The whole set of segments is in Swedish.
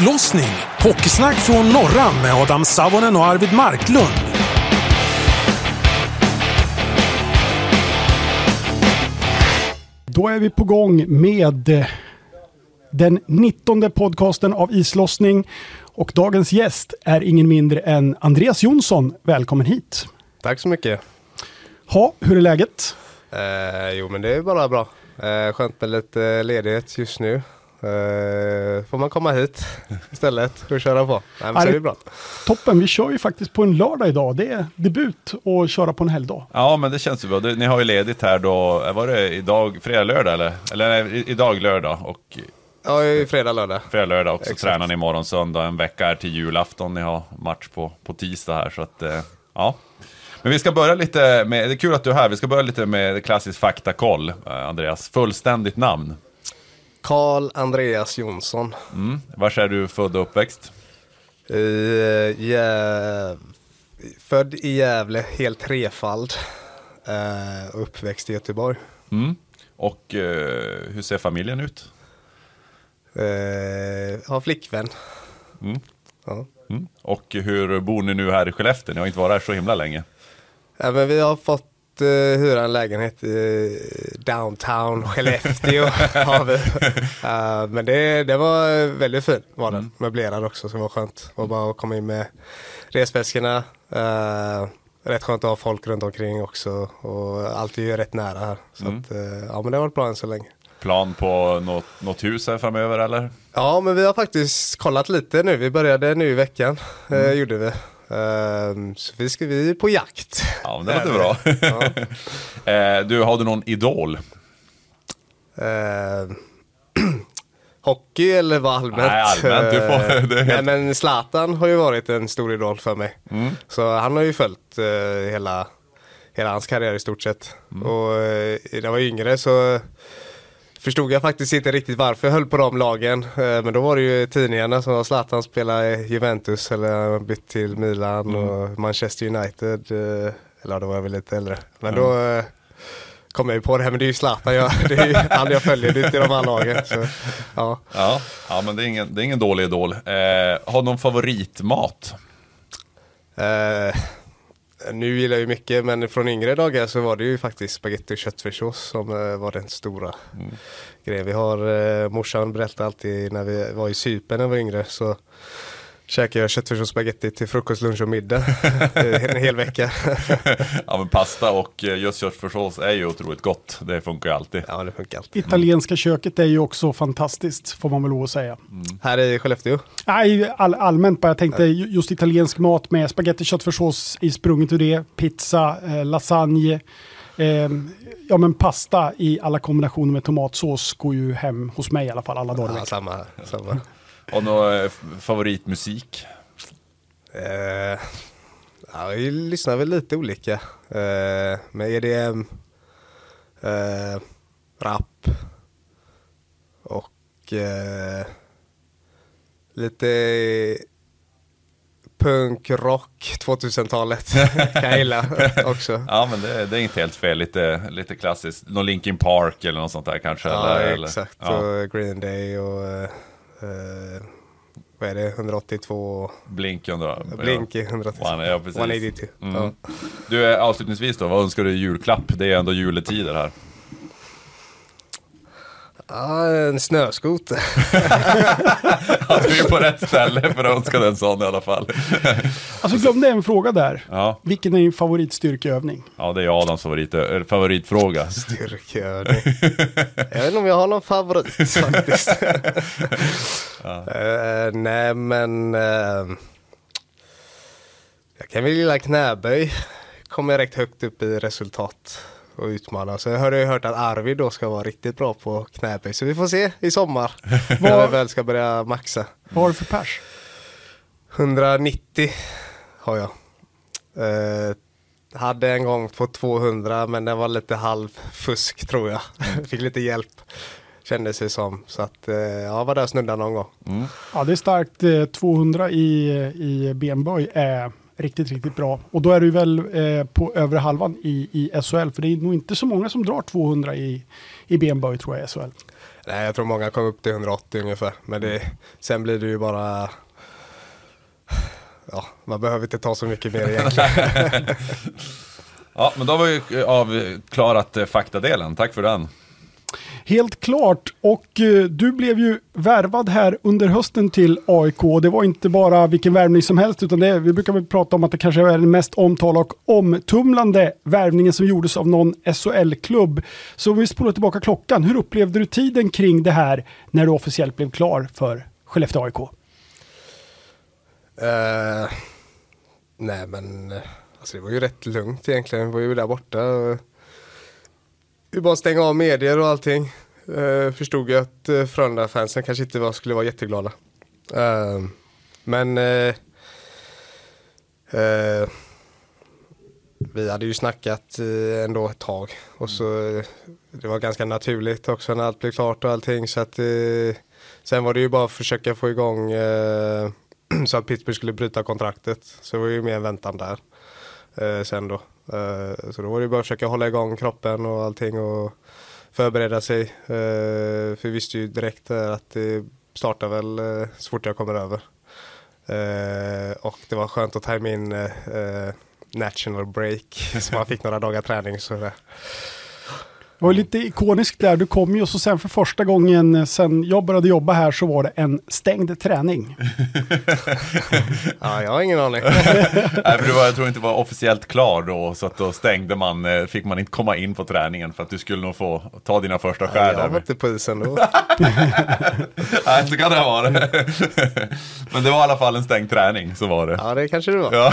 Islossning! Hockeysnack från norran med Adam Savonen och Arvid Marklund. Då är vi på gång med eh, den 19 podcasten av islossning. Och dagens gäst är ingen mindre än Andreas Jonsson. Välkommen hit. Tack så mycket. Ha, hur är läget? Eh, jo men det är bara bra. Eh, skönt med lite ledighet just nu. Eh, får man komma hit istället och köra på. Nej, men är det bra. Toppen, vi kör ju faktiskt på en lördag idag. Det är debut att köra på en helgdag. Ja, men det känns ju bra. Ni har ju ledigt här då, var det idag, fredag, lördag eller? Eller nej, idag lördag och Ja, i fredag, lördag. fredag, lördag och så Exakt. tränar ni imorgon söndag, en vecka är till julafton. Ni har match på, på tisdag här så att, eh, ja. Men vi ska börja lite med, det är kul att du är här, vi ska börja lite med klassisk faktakoll, eh, Andreas. Fullständigt namn. Karl Andreas Jonsson. Mm. Var är du född och uppväxt? I, eh, Gäv... Född i Gävle, helt trefald. Och uppväxt i Göteborg. Mm. Och eh, hur ser familjen ut? Eh, har flickvän. Mm. Ja. Mm. Och hur bor ni nu här i Skellefteå? Ni har inte varit här så himla länge. Ja, men vi har fått uh, hyra en lägenhet i downtown Skellefteå. har vi. Eh, men det, det var väldigt fint var den. Möblerad också så det var skönt. Och bara att komma in med resväskorna. Uh, rätt skönt att ha folk runt omkring också. Och allt är ju rätt nära här. Så att, eh, ja men det har varit bra än så länge. Plan på något, något hus här framöver eller? Ja men vi har faktiskt kollat lite nu. Vi började nu i veckan. eh, gjorde vi. Eh, så vi ska vi är på jakt. Ja, men det låter bra. Ja. Eh, du, har du någon idol? Eh, hockey eller vad allmänt? Nej, allmänt, du får- Eh, det helt- Nej men Zlatan har ju varit en stor idol för mig. Mm. Så han har ju följt eh, hela, hela hans karriär i stort sett. Mm. Och när jag var yngre så förstod jag faktiskt inte riktigt varför jag höll på de lagen. Eh, men då var det ju tidningarna som var Zlatan spelade i Juventus eller bytt till Milan Mm. och Manchester United. Eh, eller då var jag väl lite äldre. Men då eh, kom jag ju på det här, men det är ju Zlatan, jag, det är ju han jag följer, det är inte de här lagen. Så, ja. Ja, ja men det är ingen, det är ingen dålig idol. Eh, har du någon favoritmat? Eh, nu gillar jag ju mycket, men från yngre dagar så var det ju faktiskt spagetti och köttfärssås som eh, var den stora grejen. Vi har, eh, morsan berättade alltid när vi var i Cypern när vi var yngre så käkade jag köttfärssås och spagetti till frukost, lunch och middag en hel vecka. Ja, men pasta och eh, just köttfärssås är ju otroligt gott. Det funkar ju alltid. ja, det funkar alltid. Italienska köket är ju också fantastiskt, får man väl lov att säga. Här i Skellefteå. Nej, all, allmänt bara. Jag tänkte ju- just italiensk mat med spagetti, köttfärssås i sprunget ur det, pizza, eh, lasagne. Eh, ja men pasta i alla kombinationer med tomatsås går ju hem hos mig i alla fall alla dagar Ja, veckan. samma Samma. Och någon eh, favoritmusik? Eh, ja, vi lyssnar väl lite olika. Eh, med EDM, eh, rap och eh, lite punk, rock, 2000-talet kan jag gilla också. Ja, men det, det är inte helt fel. Lite, lite klassiskt. Någon Linkin Park eller något sånt där kanske? Ja, eller, eller? exakt. Ja. Och Green Day och eh, vad är det, 182 Blink undrar Blink i 182. One- ja, precis. 182. Mm. Ja. Du, eh, avslutningsvis då, vad önskar du i julklapp? Det är ändå juletider här. Ja, en snöskoter. Ja, du är på rätt ställe för att önska en sån i alla fall. Alltså glömde en fråga där. Ja, Vilken är din favoritstyrkeövning? ja det är Adams favorit, eh, favoritfråga. Styrkeövning. Jag vet inte om jag har någon favorit faktiskt. Eh, nej men eh, jag kan väl gilla knäböj. Kommer rätt högt upp i resultat. Och utmana. Så jag har ju hört att Arvid då ska vara riktigt bra på knäböj. Så vi får se i sommar när vi väl ska börja maxa. Vad har du för pers? 190 har jag. Eh, hade en gång på 200 men den var lite halvfusk tror jag. Fick lite hjälp. Kändes det som. Så att eh, jag var där och snuddade någon gång. Ja, det är starkt. Eh, 200 i, i benböj är riktigt, riktigt bra. Och då är du väl eh, på övre halvan i, i SHL, för det är nog inte så många som drar 200 i, i benböj tror jag i SHL. Nej, jag tror många kom upp till 180 ungefär. Men det, sen blir det ju bara... Ja, man behöver inte ta så mycket mer egentligen. Ja, men då har vi avklarat eh, faktadelen. Tack för den. Helt klart. Och eh, du blev ju värvad här under hösten till AIK. Det var inte bara vilken värvning som helst, utan det, vi brukar väl prata om att det kanske är den mest omtalade och omtumlande värvningen som gjordes av någon SHL-klubb. Så om vi spolar tillbaka klockan, hur upplevde du tiden kring det här när du officiellt blev klar för Skellefteå AIK? Uh, eh, nej, men eh, alltså det var ju rätt lugnt egentligen. Vi var ju där borta. och vi bara stänga av medier och allting. Eh, förstod ju att eh, Frölunda-fansen kanske inte var, skulle vara jätteglada. Eh, men eh, eh vi hade ju snackat eh, ändå ett tag och så eh, det var ganska naturligt också när allt blev klart och allting så att sen var det ju bara att försöka få igång så att Pittsburgh skulle bryta kontraktet så det var ju mer en väntan där eh, sen då. Eh, så då var det bara att försöka hålla igång kroppen och allting och förbereda sig. Eh, för vi visste ju direkt eh, att det startar väl eh, så fort jag kommer över. Eh, och det var skönt att tajma in eh, eh, national break så man fick några dagar träning. Så var lite ikoniskt där, du kom ju och så sen för första gången eh, sen jag började jobba här så var det en stängd träning. Ja, jag har ingen aning. Nej, för du var, jag tror inte var officiellt klar då, så att då stängde man, eh, fick man inte komma in på träningen för att du skulle nog få ta dina första skär jag var inte på isen då. Nej, så kan det ha varit. Men det var i alla fall en stängd träning, så var det. Ja, det kanske det var. Ja.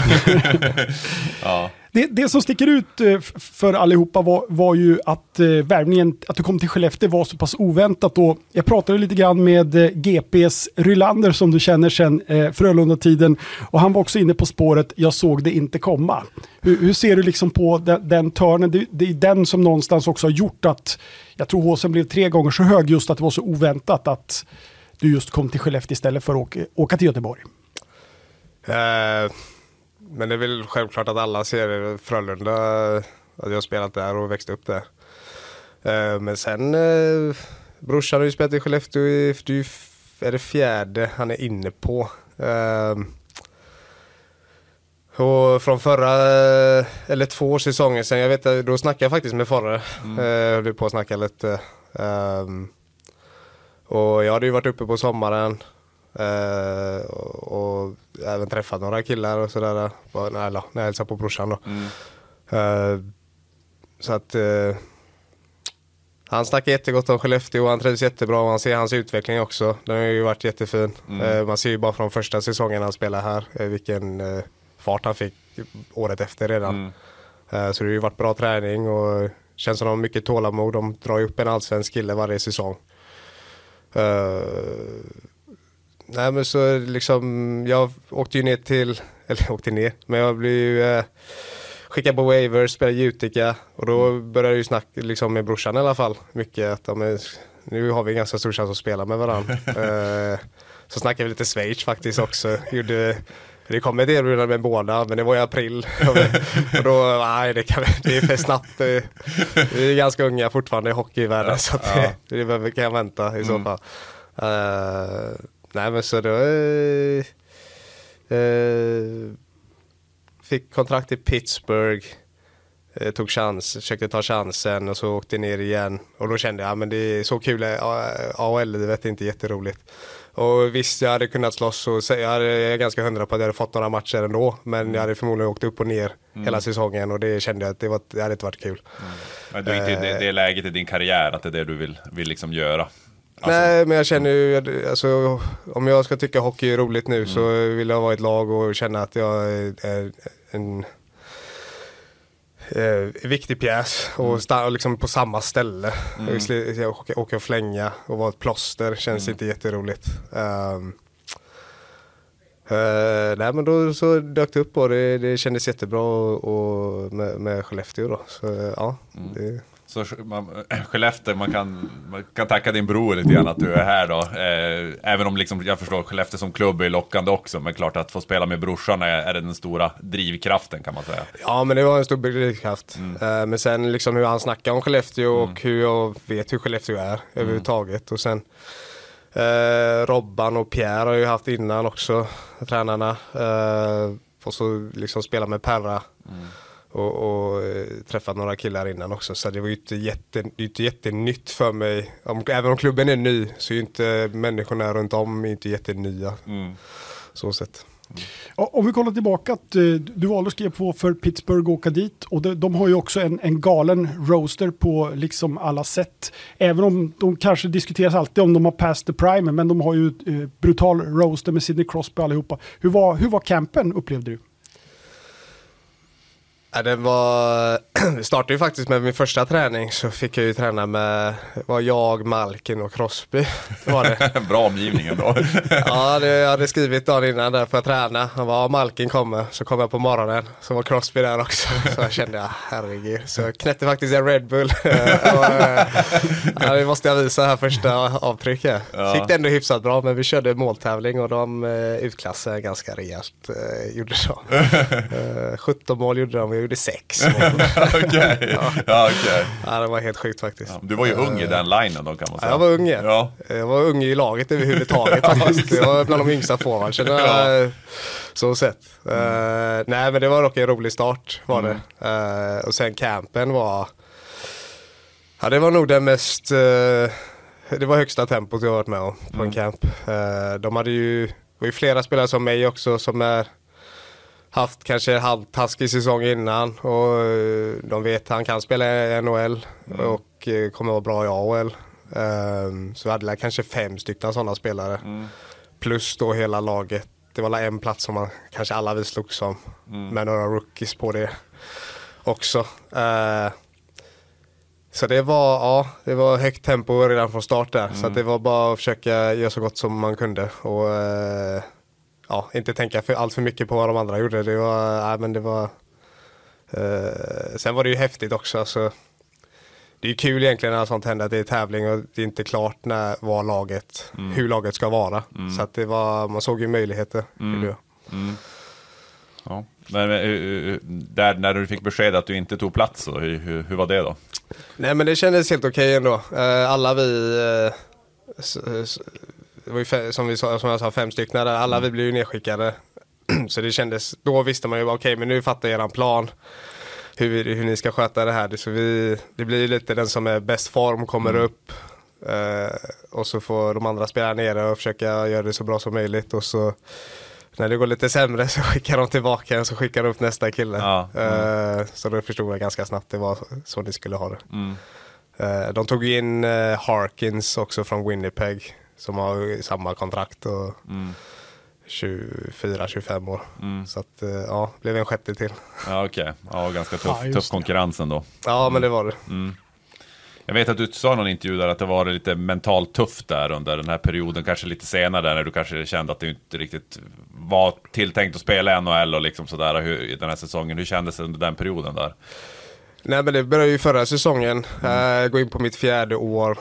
ja. Det, det som sticker ut eh, för allihopa var, var ju att eh, värvningen, att du kom till Skellefteå var så pass oväntat. Och jag pratade lite grann med eh, GPs Rylander som du känner sedan eh, Frölunda-tiden. Och han var också inne på spåret, jag såg det inte komma. Hur, hur ser du liksom på den, den törnen? Det, det är den som någonstans också har gjort att, jag tror håsen blev tre gånger så hög just att det var så oväntat att du just kom till Skellefteå istället för att åka, åka till Göteborg. Uh men det är väl självklart att alla ser Frölunda, att jag har spelat där och växt upp där. Eh, men sen, eh, brorsan har ju spelat i Skellefteå det är det fjärde han är inne på. Eh, och från förra, eller två säsonger sedan, jag vet att då snackade jag faktiskt med Forre. Mm. Eh, höll på att snacka lite. Ehm, och jag hade ju varit uppe på sommaren. Eh, och, och även träffat några killar och sådär. När, eller, när jag hälsade på brorsan då. Eh, så att eh, han snackar jättegott om Skellefteå och han trivs jättebra och han ser hans utveckling också. Den har ju varit jättefin. Eh, man ser ju bara från första säsongen han spelar här vilken fart han fick året efter redan. Eh, så det har ju varit bra träning och känns som de har mycket tålamod. De drar ju upp en allsvensk kille varje säsong. Nej men så liksom, jag åkte ju ner till, eller åkte ner, men jag blev ju eh, skickad på waivers, spelade Utica och då började jag ju snacka liksom med brorsan i alla fall mycket att är, nu har vi en ganska stor chans att spela med varandra. eh, så snackade vi lite Schweiz faktiskt också. Gjorde, det kom ett erbjudande med båda, men det var i april. och då, nej det, kan, det är för snabbt. Vi är ganska unga fortfarande i hockeyvärlden så att det, det behöver- kan jag vänta i så fall. Eh, nej men så då eh, eh, fick kontrakt i Pittsburgh. Eh, tog chans, försökte ta chansen och så åkte ner igen. Och då kände jag, men det är så kul, eh, AHL-livet är inte jätteroligt. Och visst, jag hade kunnat slåss och jag, hade, jag är ganska hundra på att jag hade fått några matcher ändå. Men jag hade förmodligen åkt upp och ner hela säsongen och det kände jag att det, var, det hade inte varit kul. Men du är inte i det, det läget i din karriär, att det är det du vill, vill liksom göra. Alltså, Nej, men jag känner ju, alltså, om jag ska tycka hockey är roligt nu så vill jag vara i ett lag och känna att jag är, en eh, viktig pjäs och, och liksom på samma ställe. Mm. Jag åker och flänga och vara ett plåster känns inte jätteroligt. Um, Uh, nej men då så dök det upp och det, det kändes jättebra och, och med, med Skellefteå då. Så ja, det, Så man, Skellefteå, man kan, man kan tacka din bror lite grann att du är här då. Eh, även om liksom, jag förstår Skellefteå som klubb är lockande också. Men klart att få spela med brorsan är, är den stora drivkraften kan man säga. Ja men det var en stor drivkraft. Eh, men sen liksom hur han snackar om Skellefteå och hur jag vet hur Skellefteå är överhuvudtaget. Och sen eh, Robban och Pierre har ju haft innan också, tränarna. Eh, och så liksom spela med Perra. Och, och eh, träffat några killar innan också. Så det var ju inte, jätte, det inte jättenytt för mig. Om, även om klubben är ny så är ju inte människorna runt om inte jättenya. Så sett. Ja, Om vi kollar tillbaka, att eh, du valde att skriva på för Pittsburgh och åka dit. Och de, de har ju också en, en galen roaster på liksom alla sätt. Även om de kanske diskuteras alltid om de har passed the prime, men de har ju eh, brutal roaster med Sidney Crosby allihopa. Hur var, hur var campen upplevde du? Ja, det var, det startade ju faktiskt med min första träning så fick jag ju träna med, var jag, Malkin och Crosby. Var det. Bra omgivning ändå. Ja, det, jag hade skrivit dagen innan där för att träna. Han var Malkin kommer, så kom jag på morgonen. Så var Crosby där också. Så jag kände, ja, herregud. Så jag knäppte faktiskt en Red Bull. och, eh, ja, det måste jag visa här första avtrycket. Ja. Gick det ändå hyfsat bra, men vi körde måltävling och de eh, utklassade ganska rejält. Eh, gjorde så. Eh, 17 mål gjorde de, jag gjorde 6 mål. Okej. Ja, okej. ja, det var helt sjukt faktiskt. Du var ju ung i den linen då kan man Ja, säga. jag var ung ja. Ja. Jag var ung i laget överhuvudtaget faktiskt. Jag var bland de yngsta forwardsen. Ja. Ja. Så sett. Eh, nej men det var dock en rolig start var det. Eh, och sen campen var Ja det var nog den mest eh, Det var högsta tempot jag varit med om på en camp. Eh, de hade ju Det var ju flera spelare som mig också som är haft kanske en halvtaskig säsong innan och eh, de vet att han kan spela i NHL och eh, kommer vara bra i AHL. Um, så vi hade kanske fem stycken sådana spelare. Plus då hela laget. Det var en plats som man, kanske alla vi slogs om. Med några rookies på det också. Eh, så det var, ja, det var högt tempo redan från start där. Så att det var bara att försöka göra så gott som man kunde. Och eh, ja, inte tänka för, allt för mycket på vad de andra gjorde. Det var, nej, men det var eh, sen var det ju häftigt också. Alltså, det är kul egentligen när sånt händer, att det är tävling och det är inte klart när, vad laget, hur laget ska vara. Så att det var, man såg ju möjligheter. gjorde jag. Ja. Men, eh, eh, där, när du fick besked att du inte tog plats, så, hur, hur, var det då? Nej men det kändes helt okej ändå. Eh, alla vi, eh, det var ju fe- som, vi som jag sa, fem stycken. Alla vi blev ju nedskickade. Så det kändes, då visste man ju okej men nu fattar jag eran plan. Hur, hur ni ska sköta det här. Så vi, det blir ju lite den som är bäst form kommer upp. Eh, och så får de andra spela nere och försöka göra det så bra som möjligt. Och så när det går lite sämre så skickar de tillbaka och så skickar de upp nästa kille. Ja, Eh, så då förstod jag ganska snabbt det var så ni skulle ha det. Eh, de tog in eh, Harkins också från Winnipeg som har samma kontrakt och 24-25 år. Så att eh, ja, blev en sjätte till. Ja, okej. Ja, ganska tuff, Ja, tuff det. konkurrens ändå. Ja men det var det. Jag vet att du sa i någon intervju där att det var lite mentalt tufft där under den här perioden, kanske lite senare där när du kanske kände att du inte riktigt var tilltänkt att spela NHL och liksom sådär hur, i den här säsongen. Hur kändes det under den perioden där? Nej men det började ju förra säsongen. Eh, gå in på mitt fjärde år.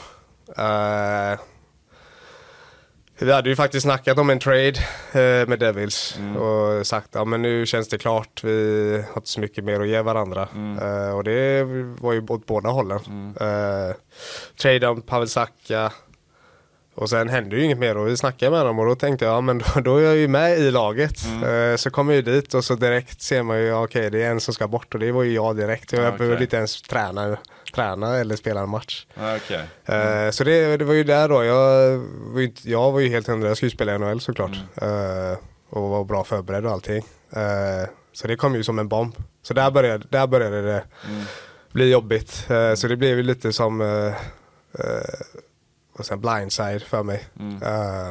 Eh, vi hade ju faktiskt snackat om en trade eh, med Devils och sagt ja men nu känns det klart. Vi har inte så mycket mer att ge varandra. Eh, och det var ju åt båda hållen. Eh, trade om Pavel Saka. Och sen hände ju inget mer och vi snackade med dem och då tänkte jag, ja men då, då är jag ju med i laget. Eh, så kommer jag ju dit och så direkt ser man ju, ja, okej det är en som ska bort och det var ju jag direkt. Jag Ja, okej. behövde inte ens träna, träna eller spela en match. Ja, Okej. Eh, så det, det var ju där då, jag var ju, jag var ju helt hundra, jag skulle ju spela i NHL såklart. Eh, och var bra förberedd och allting. Eh, så det kom ju som en bomb. Så där började, där började det bli jobbigt. Så det blev ju lite som och sen blindside för mig. Eh,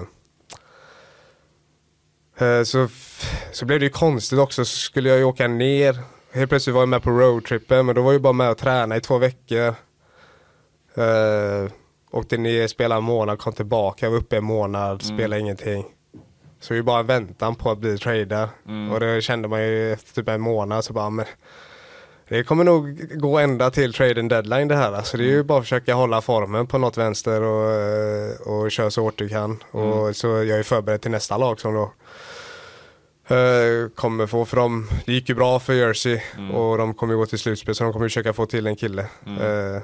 eh, så, så blev det ju konstigt också, så skulle jag ju åka ner helt plötsligt var jag med på roadtrippen men då var jag bara med och träna i två veckor. Uh, åkte ner, spelade en månad, kom tillbaka, var uppe en månad, mm. spelade ingenting. Så det var bara en väntan på att bli trader. Mm. Och det kände man ju efter typ en månad så bara, men det kommer nog gå ända till trading deadline det här. Alltså det är ju bara att försöka hålla formen på något vänster och, och köra så hårt du kan. Mm. Och så jag är förberedd till nästa lag som då kommer få, för dem, det gick ju bra för Jersey mm. och de kommer gå till slutspel så de kommer försöka få till en kille. Mm. Uh,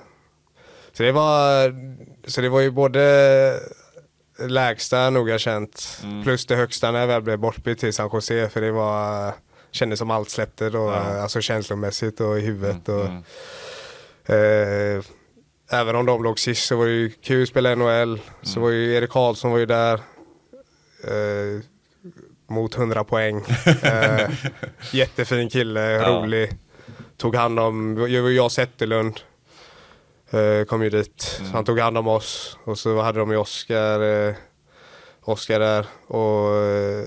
så det var, så det var ju både lägsta noga känt mm. plus det högsta när jag väl blev bortbytt till San Jose för det var kändes som allt släppte då, ja. alltså känslomässigt och i huvudet. Mm, och, mm. Eh, även om de låg sist så var det ju kul att spela NHL. Mm. Så var ju Erik Karlsson var ju där. Eh, mot 100 poäng. eh, jättefin kille, ja. rolig. Tog hand om, jag Zetterlund. Eh, kom ju dit. Mm. han tog hand om oss. Och så hade de ju Oskar, eh, Oskar där. Och eh,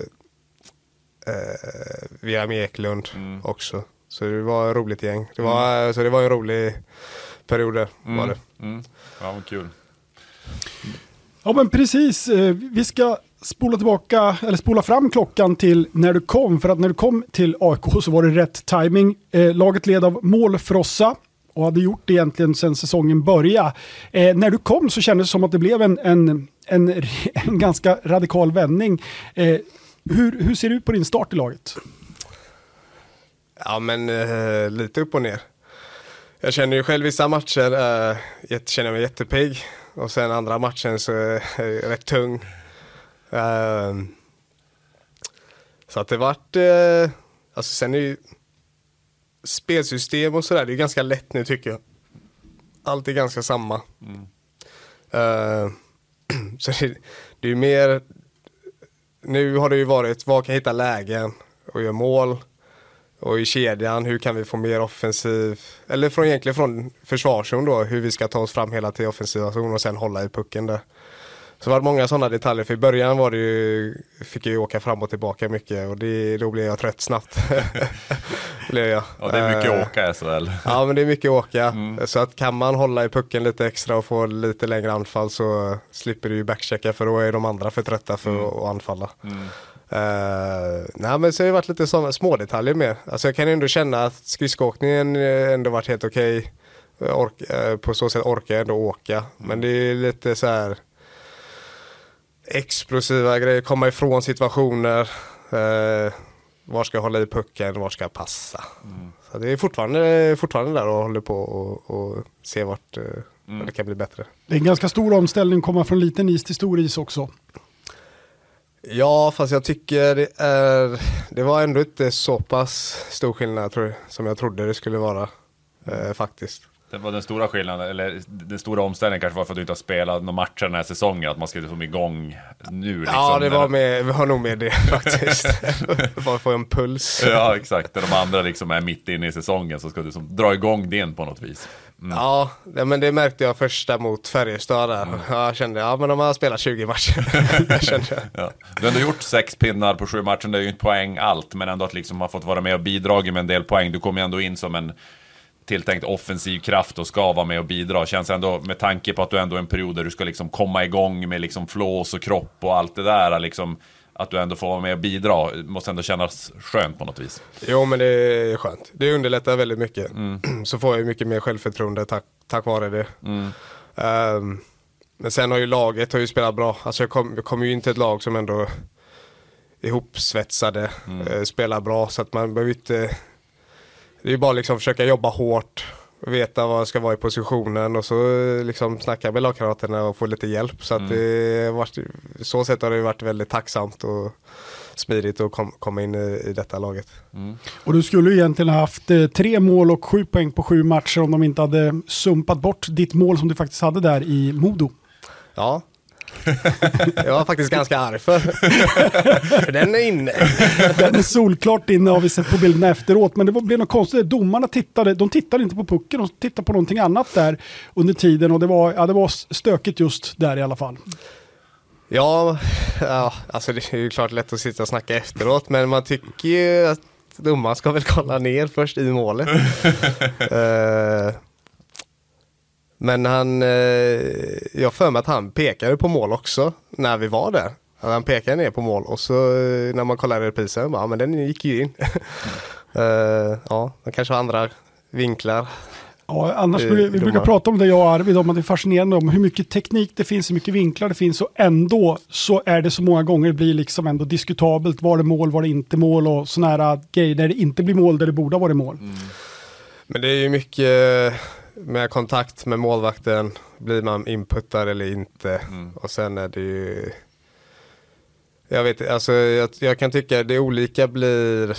William Eklund mm. också. Så det var ett roligt gäng. Det var, mm. Så det var en rolig period där. Mm. Var det. Mm. Ja, vad kul. Ja men precis, eh, vi ska spola tillbaka, eller spola fram klockan till när du kom. För att när du kom till AIK så var det rätt timing. Eh, laget led av målfrossa och hade gjort det egentligen sedan säsongen började. Eh, när du kom så kändes det som att det blev en, en, en, en ganska radikal vändning. Eh, hur, hur ser det ut på din start i laget? Ja, men eh, lite upp och ner. Jag känner ju själv vissa matcher, eh, jag känner mig jättepigg. Och sen andra matchen så är eh, jag rätt tung. Eh, så att det vart, eh, alltså sen är ju spelsystem och sådär, det är ganska lätt nu tycker jag. Allt är ganska samma. Mm. Uh, så det, det är mer nu har det ju varit, vad kan hitta lägen och göra mål? Och i kedjan, hur kan vi få mer offensiv, eller från, egentligen från försvarszon då, hur vi ska ta oss fram hela till offensiva zon och sen hålla i pucken där. Så det var många sådana detaljer, för i början var det ju, fick jag ju åka fram och tillbaka mycket och det, då blev jag trött snabbt. blev jag. Ja, det är mycket uh, åka SHL. ja, men det är mycket åka. Mm. Så att kan man hålla i pucken lite extra och få lite längre anfall så slipper du ju backchecka för då är de andra för trötta för mm. att anfalla. Mm. Uh, nej men så har det varit lite sådana små detaljer med. Alltså jag kan ändå känna att skridskoåkningen ändå varit helt okej. Okay. Uh, på så sätt orkar jag ändå åka. Men mm. det är lite så här explosiva grejer, komma ifrån situationer. Eh, var ska jag hålla i pucken, var ska jag passa? Mm. Så det är fortfarande, fortfarande där och håller på och, och se vart eh, mm. det kan bli bättre. Det är en ganska stor omställning att komma från liten is till stor is också. Ja, fast jag tycker det är, det var ändå inte så pass stor skillnad tror jag, som jag trodde det skulle vara. Eh, faktiskt. Det var den stora skillnaden, eller den stora omställningen kanske var för att du inte har spelat några matcher den här säsongen, att man skulle få igång nu liksom. Ja, det var, med, var nog med det faktiskt. Bara få en puls. ja, exakt. De andra liksom är mitt inne i säsongen så ska du liksom dra igång din på något vis. Mm. Ja, men det märkte jag första mot Färjestad där. Mm. Jag kände, ja men de har spelat 20 matcher. ja. Du har ändå gjort sex pinnar på sju matcher, det är ju inte poäng allt, men ändå att liksom ha fått vara med och bidragit med en del poäng. Du kom ju ändå in som en tilltänkt offensiv kraft och ska vara med och bidra. Känns ändå med tanke på att du ändå är en period där du ska liksom komma igång med liksom flås och kropp och allt det där. Liksom, att du ändå får vara med och bidra. måste ändå kännas skönt på något vis. Jo men det är skönt. Det underlättar väldigt mycket. Mm. Så får jag mycket mer självförtroende tack, tack vare det. Mm. Um, men sen har ju laget har ju spelat bra. Alltså jag kom, jag kom ju in till ett lag som ändå ihopsvetsade, mm. uh, spelar bra så att man behöver inte det är bara liksom försöka jobba hårt, veta vad jag ska vara i positionen och så liksom snacka med lagkamraterna och få lite hjälp. Så att mm. det varit, så sätt har det varit väldigt tacksamt och smidigt att kom, komma in i, i detta laget. Mm. Och du skulle egentligen haft eh, tre mål och sju poäng på sju matcher om de inte hade sumpat bort ditt mål som du faktiskt hade där i Modo. Ja, jag var faktiskt ganska arg för. den är inne. den är solklart inne har vi sett på bilderna efteråt. Men det blev något konstigt. Domarna tittade, de tittade inte på pucken, de tittade på någonting annat där under tiden. Och det var, ja, det var stökigt just där i alla fall. Ja, ja, alltså det är ju klart lätt att sitta och snacka efteråt. Men man tycker ju att domaren ska väl kolla ner först i målet. Eh, men han, eh, jag för mig att han pekade på mål också när vi var där. Han pekade ner på mål och så eh, när man kollar reprisen, ja men den gick ju in. Eh, ja, man kanske har andra vinklar. Ja, annars vi, vi brukar prata om det jag och Arvid, om att det är fascinerande om hur mycket teknik det finns, hur mycket vinklar det finns och ändå så är det så många gånger det blir liksom ändå diskutabelt. Var det mål, var det inte mål och sådana här grejer där det inte blir mål där det borde ha varit mål. Men det är ju mycket med kontakt med målvakten. Blir man inputtad eller inte? Och sen är det ju... Jag vet alltså jag, jag kan tycka det olika blir...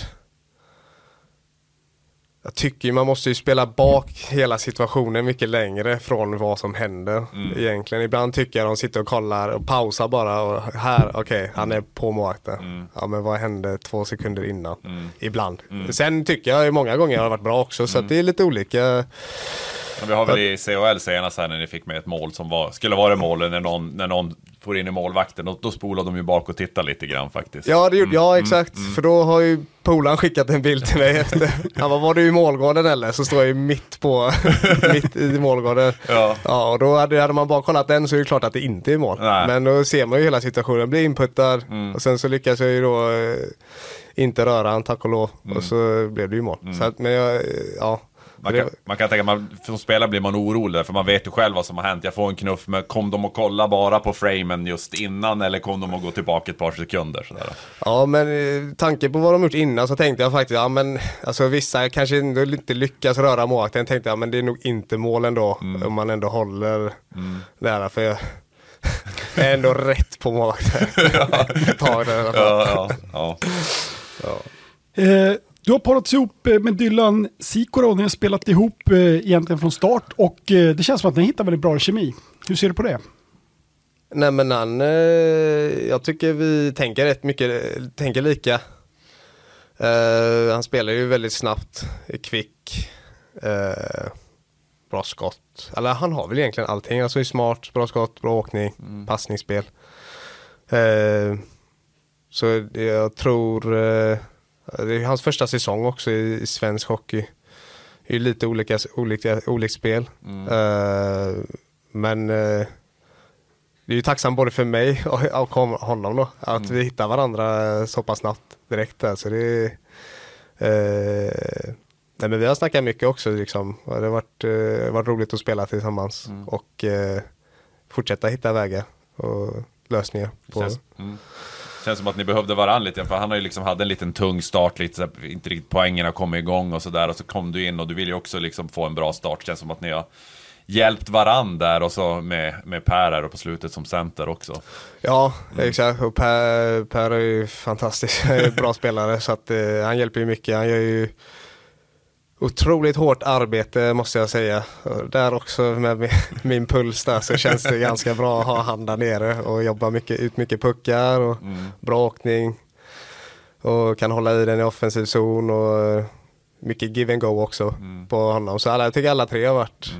Jag tycker man måste ju spela bak hela situationen mycket längre från vad som händer egentligen. Ibland tycker jag de sitter och kollar och pausar bara och här, okej, han är på målvakten. Ja men vad hände två sekunder innan? Ibland. Sen tycker jag ju många gånger har det varit bra också så att det är lite olika. Men vi har väl i CHL senast här när ni fick med ett mål som var, skulle vara mål när någon, när någon får in i målvakten. Och då spolade de ju bak och tittade lite grann faktiskt. Ja, det gjorde, ja exakt. För då har ju polaren skickat en bild till mig efter. Han bara, var du i målgården eller? Så står jag ju mitt på, mitt i målgården. Ja. Ja, och då hade, hade man bara kollat den så är det klart att det inte är mål. Nej. Men då ser man ju hela situationen, blir inputtad och sen så lyckas jag ju då eh, inte röra han tack och lov. Och så blev det ju mål. Så att, men jag, eh, ja. Man Det- kan, man kan tänka, man, som spelare blir man orolig för man vet ju själv vad som har hänt. Jag får en knuff, men kom de att kolla bara på framen just innan eller kom de att gå tillbaka ett par sekunder? Sådär. Ja men eh, tanke på vad de gjort innan så tänkte jag faktiskt, ja men alltså vissa kanske inte lyckas röra målvakten. Tänkte jag, men det är nog inte mål ändå om man ändå håller där. För jag jag är ändå rätt på målvakten. Alla fall. Ja, ja, ja. Eh, du har parats ihop eh, med Dylan Sikora, ni har spelat ihop eh, egentligen från start och eh, det känns som att ni hittar väldigt bra kemi. Hur ser du på det? Nej men han, jag tycker vi tänker rätt mycket, tänker lika. Han spelar ju väldigt snabbt, är kvick, bra skott. Eller han har väl egentligen allting, alltså är smart, bra skott, bra åkning, passningsspel. Eh, så jag tror, det är hans första säsong också i, i svensk hockey. Det är lite olika, olika, olika spel. Eh, men eh, det är ju tacksam både för mig och, och honom då. Att vi hittar varandra så pass snabbt direkt där. Så det eh, nej men vi har snackat mycket också liksom. Och Det har varit, varit roligt att spela tillsammans. Och eh, fortsätta hitta vägar och lösningar. På, Känns. Känns som att ni behövde varandra lite, för han har ju liksom hade en liten tung start, lite, så här, inte riktigt poängen har kommit igång och sådär. Och så kom du in och du vill ju också liksom få en bra start. Känns som att ni har hjälpt varandra där och så med, med Per här och på slutet som center också. Ja, exakt. Och Per, per är ju fantastisk. Bra spelare så att eh, han hjälper ju mycket. Han gör ju otroligt hårt arbete måste jag säga. Där också med min, puls där så känns det ganska bra att ha han där nere och jobba mycket, ut mycket puckar och bra åkning. Och kan hålla i den i offensiv zon och mycket give and go också på honom. Så alla, jag tycker alla tre har varit,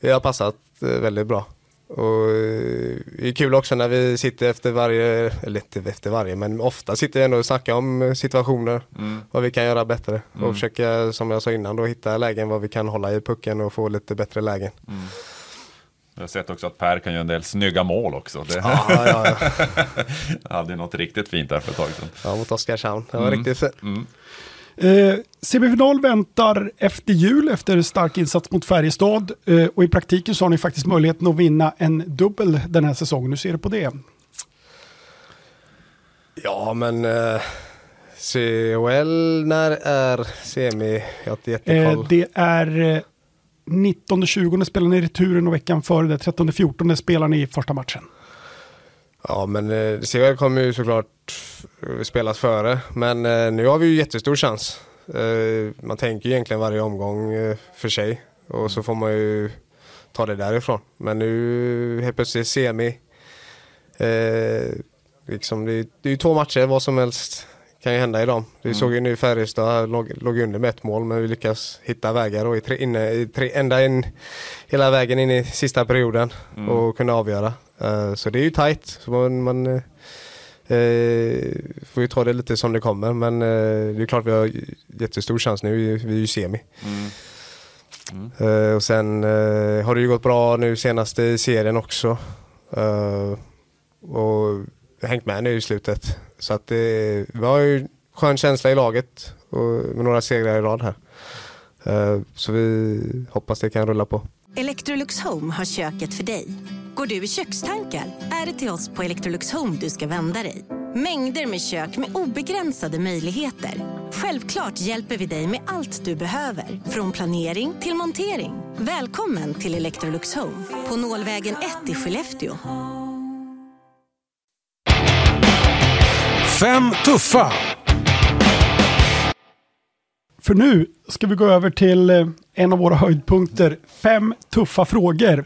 det har passat eh, väldigt bra. Och eh, det är kul också när vi sitter efter varje, eller inte efter varje, men ofta sitter vi ändå och snackar om situationer. Vad vi kan göra bättre. Och försöka, som jag sa innan, då hitta lägen vad vi kan hålla i pucken och få lite bättre lägen. Jag har sett också att Per kan göra en del snygga mål också. Det Ja, ja, ja. hade något riktigt fint där för ett tag sedan. ja mot Oskarshamn. Det var riktigt fint. Eh, semifinal väntar efter jul efter stark insats mot Färjestad eh, och i praktiken så har ni faktiskt möjligheten att vinna en dubbel den här säsongen. Hur ser du på det? Ja, men eh, CHL, när är semi? Jag har inte jättekoll. Eh, det är eh, 19-20 spelar ni returen och veckan före det 13-14 spelar ni första matchen. Ja men eh, CHL kommer ju såklart eh, spelas före. Men eh, nu har vi ju jättestor chans. Eh, man tänker ju egentligen varje omgång eh, för sig. Och så får man ju ta det därifrån. Men nu helt plötsligt semi. Eh, liksom det, är- det är ju två matcher, vad som helst kan ju hända i dem. Vi såg ju nu Färjestad låg, låg under med ett mål men vi lyckas hitta vägar och i tre, inne, i tre, ända in hela vägen in i sista perioden och kunna avgöra. Eh, så det är ju tajt. Så man, man, Eh, får vi ta det lite som det kommer men eh, det är klart vi har jättestor chans nu, vi, är ju semi. Eh, och sen har det ju gått bra nu senast i serien också. Och hängt med nu i slutet. Så att det, vi har ju skön känsla i laget och med några segrar i rad här. Eh, så vi hoppas det kan rulla på. Electrolux Home har köket för dig. Går du i kökstankar? Är det till oss på Electrolux Home du ska vända dig. Mängder med kök med obegränsade möjligheter. Självklart hjälper vi dig med allt du behöver. Från planering till montering. Välkommen till Electrolux Home på Nålvägen 1 i Skellefteå. Fem tuffa. För nu ska vi gå över till eh, en av våra höjdpunkter. Fem tuffa frågor.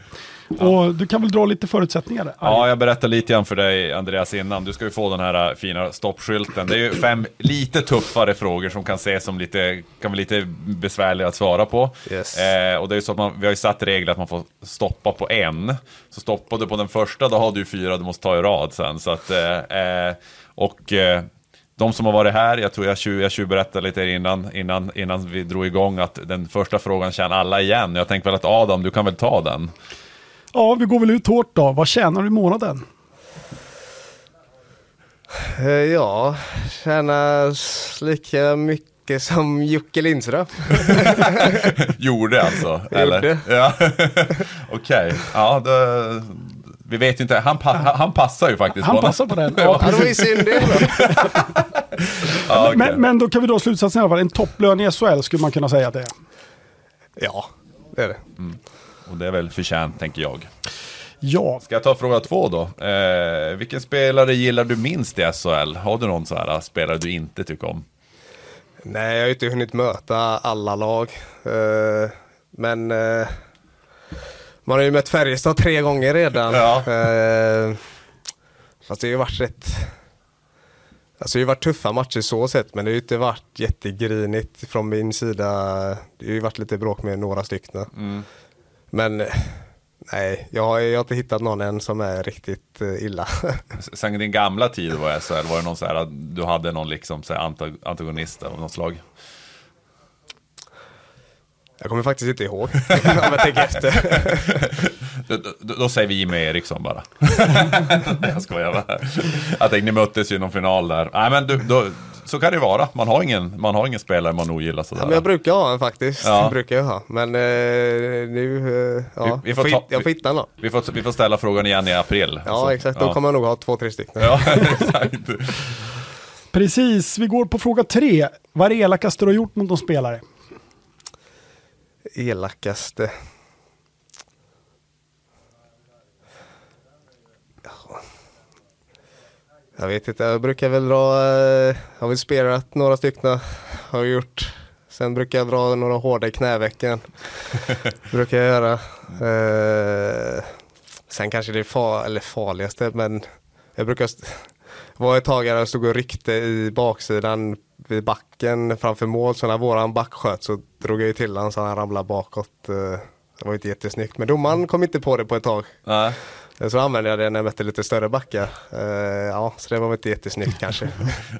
Och du kan väl dra lite förutsättningar där? Ja, jag berättar lite grann för dig Andreas innan. Du ska ju få den här äh, fina stoppskylten. Det är ju fem lite tuffare frågor som kan ses som lite, kan vara lite besvärliga att svara på. Yes. Eh, och det är ju så att man, vi har ju satt regler att man får stoppa på en. Så stoppar du på den första, då har du fyra du måste ta i rad sen. Så att, eh, eh, och eh, de som har varit här, jag tror jag, tju- jag tjuvberättade lite innan, innan, innan vi drog igång att den första frågan känner alla igen. Jag tänkte väl att Adam, du kan väl ta den? Ja, vi går väl ut hårt då. Vad tjänar du i månaden? Eh, ja, tjänar lika mycket som Jocke Lindström. Gjorde alltså? Gjorde. Ja. Okej, ja då, vi vet inte, han, pa, han passar ju faktiskt Han på den. passar på den. Ja, Ja, det var ju synd det. Ja, men, men då kan vi dra slutsatsen i alla fall. En topplön i SHL skulle man kunna säga att det är. Ja, det är det. Och det är väl förtjänt, tänker jag. Ja, Ska jag ta fråga två då? Eh, vilken spelare gillar du minst i SHL? Har du någon så här spelare du inte tycker om? Nej, jag har ju inte hunnit möta alla lag. Eh, Men eh, man har ju mött Färjestad tre gånger redan. Ja. Eh, Fast det har ju varit rätt... Alltså det har ju varit tuffa matcher så sett, men det har ju inte varit jättegrinigt från min sida. Det har ju varit lite bråk med några stycken. Men eh, nej, jag har, jag har inte hittat någon än som är riktigt eh, illa. Sen din gamla tid var SHL, var det någon så här, du hade någon liksom så här anta- antagonist av något slag? Jag kommer faktiskt inte ihåg om jag tänker efter. Då, då, då säger vi Jimmy Eriksson bara. Nej, jag skojar bara. Jag tänkte ni möttes ju i någon final där. Nej men du, då, så kan det ju vara. Man har ingen, man har ingen spelare man ogillar sådär. Ja, men jag brukar ha en faktiskt. Ja. Brukar jag ha. Men eh, nu, eh, ja, Vi- vi får ta- jag får hitta någon. vi, får, vi får ställa frågan igen i april. Ja, Så- exakt. Då ja. kommer jag nog ha två, tre stycken. Ja, exakt. precis. Vi går på fråga tre. Vad är det elakaste du har gjort mot någon spelare? Elakaste. Ja. Jag vet inte, jag brukar väl dra, eh, har väl spelat några stycken, har jag gjort. Sen brukar jag dra några hårda i knävecken. brukar jag göra. Eh, sen kanske det är far, eller farligaste, men jag brukar var ett tag där jag stod och ryckte i baksidan vid backen framför mål. Så när våran back sköt så drog jag ju till honom så han ramlade bakåt. Eh, Det var inte jättesnyggt. Men domaren kom inte på det på ett tag. Nej. Eh, Så använde jag det när jag mötte lite större backar. Eh, Ja, så det var väl inte jättesnyggt kanske.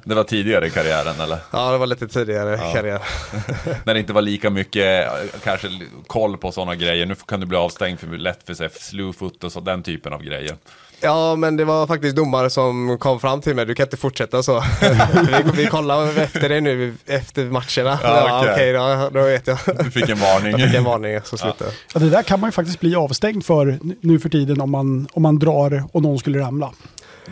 Det var tidigare i karriären eller? Ja, det var lite tidigare karriär. När det inte var lika mycket kanske koll på sådana grejer. Nu kan du bli avstängd för lätt för sig, slewfoot och så, den typen av grejer. Ja, men det var faktiskt domare som kom fram till mig. Du kan inte fortsätta så. vi, vi kollar efter det nu efter matcherna. Ja, Ja, okej. Okej, då, då vet jag. Du fick en varning. Jag fick en varning, så slutade. Ja, det där kan man ju faktiskt bli avstängd för nu för tiden om man, om man drar och någon skulle ramla.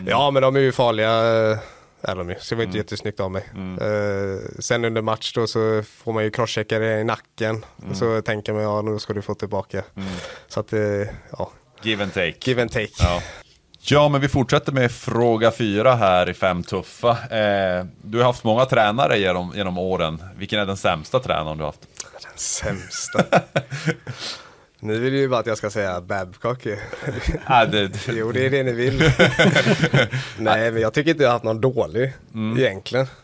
Ja, men de är ju farliga. eh, Är de ju. Så det var inte jättesnyggt av mig. Eh, sen under match då så får man ju crosschecka det i nacken. Och så tänker man, ja nu ska du få tillbaka. Så att, eh, ja, Give and take. give and take. Ja. Ja, men vi fortsätter med fråga fyra här i Fem Tuffa. Eh, du har haft många tränare genom, genom åren. Vilken är den sämsta tränaren du har haft? Den sämsta. Ni vill ju bara att jag ska säga Babcock ju. Ah, det, Jo, det är det ni vill. Nej, men jag tycker inte jag har haft någon dålig egentligen.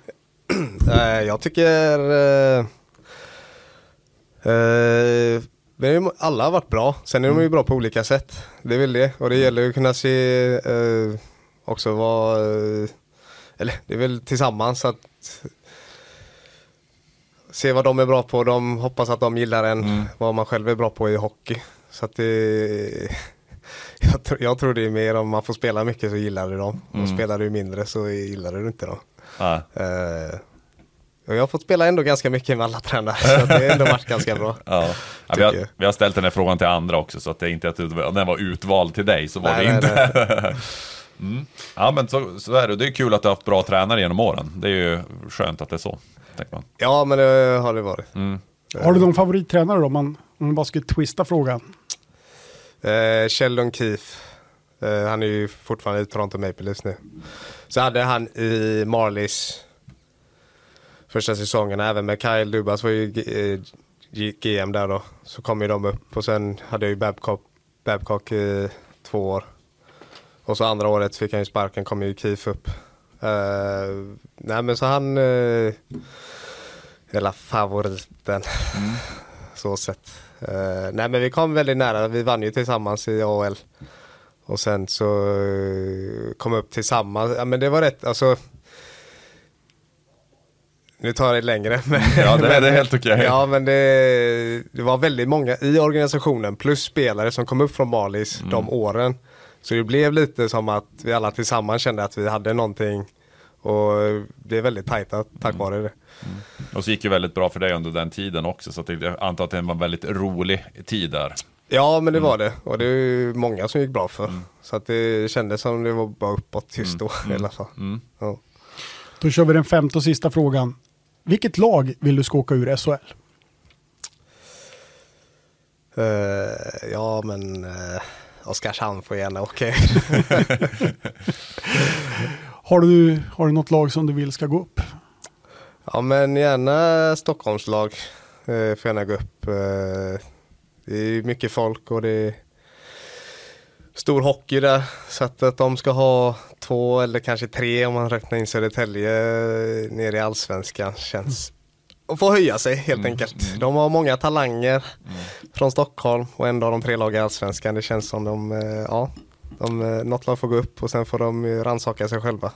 Eh, jag tycker... Uh, men alla har varit bra. Sen är de ju bra på olika sätt. Det är väl det. Och det gäller ju att kunna se eh, också vad... eh, eller det är väl tillsammans att se vad de är bra på. De hoppas att de gillar en, Mm. vad man själv är bra på i hockey. Så att det, jag, tror, jag tror det är mer om man får spela mycket så gillar du dem. Mm. Och spelar du mindre så gillar du inte dem. Ja. Eh, jag har fått spela ändå ganska mycket med alla tränare så det har ändå varit ganska bra. Ja. Ja, vi, har, vi har ställt den här frågan till andra också, så att det är inte att den var utvald till dig, så var Nej, det nej, inte. mm. Ja, men så, så är det. Det är kul att du har haft bra tränare genom åren. Det är ju skönt att det är så, tänker man. Ja men det har det varit. Har du någon favorittränare då? Om man, om man bara skulle twista frågan. Eh, Kjell Lundkeef. Eh, han är ju fortfarande i Toronto Maple Leafs nu. Så hade han i Marlies första säsongen, även med Kyle Dubas var ju G- eh, GM där då. Så kom ju de upp och sen hade jag ju Babcock, Babcock i två år. Och så andra året fick han ju sparken, kom ju Keef upp. Eh, nej men så han, uh, hela favoriten. Så sett. Eh, nej men vi kom väldigt nära, vi vann ju tillsammans i AHL. Och sen så uh, kom upp tillsammans, ja men det var rätt, alltså. Nu tar jag det längre. Men, Ja, det är- det är helt okej. Ja men det, det var väldigt många i organisationen plus spelare som kom upp från Marlies Mm. de åren. Så det blev lite som att vi alla tillsammans kände att vi hade någonting. Och det är väldigt tajta tack Mm. vare det. Och så gick det väldigt bra för dig under den tiden också, så jag antar att det var en väldigt rolig tid där. Ja men det Mm. var det och det är ju många som gick bra för. Så att det kändes som det var bara uppåt just då Mm. i alla fall. Ja. Då kör vi den femte och sista frågan. Vilket lag vill du ska åka ur SHL? Eh, ja men uh, Oskarshamn får gärna åka Har du, har du något lag som du vill ska gå upp? Ja men gärna Stockholmslag uh, får gärna gå upp. Eh, det är mycket folk och det är stor hockey där. Så att, de ska ha två eller kanske tre om man räknar in Södertälje nere i allsvenskan känns och få höja sig helt enkelt. De har många talanger från Stockholm och ändå har de tre lag i allsvenskan. Det känns som de, eh, ja, de, eh, något lag får gå upp och sen får de rannsaka sig själva.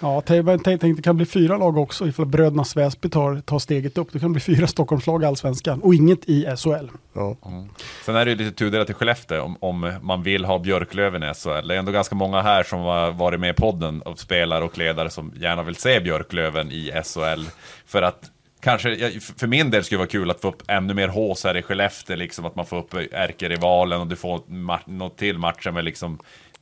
Ja, tänk, tänk, tänk det kan bli fyra lag också ifall bröderna Väsby tar, tar steget upp. Det kan bli fyra Stockholmslag i Allsvenskan och inget i SHL. Ja. Sen är det ju lite tudelat i Skellefteå om, om man vill ha Björklöven i SHL. Det är ändå ganska många här som har varit med i podden av spelare och ledare som gärna vill se Björklöven i SHL. För att kanske, för min del skulle det vara kul att få upp ännu mer hås här i Skellefteå, liksom att man får upp ärkerivalen och du får något till matcher med liksom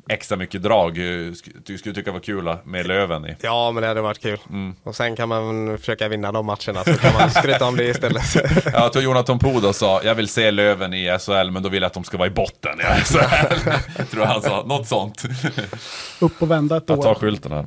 extra mycket drag. Du skulle tycka det var kul med Löven i. Ja, men det hade varit kul. Och sen kan man försöka vinna de matcherna så kan man skryta om det istället. Ja, jag tror Jonathan Pudo sa, jag vill se Löven i SHL, men då vill jag att de ska vara i botten i SHL. tror han sa, något sånt. Upp och vända ett Jag tar år. skylten här.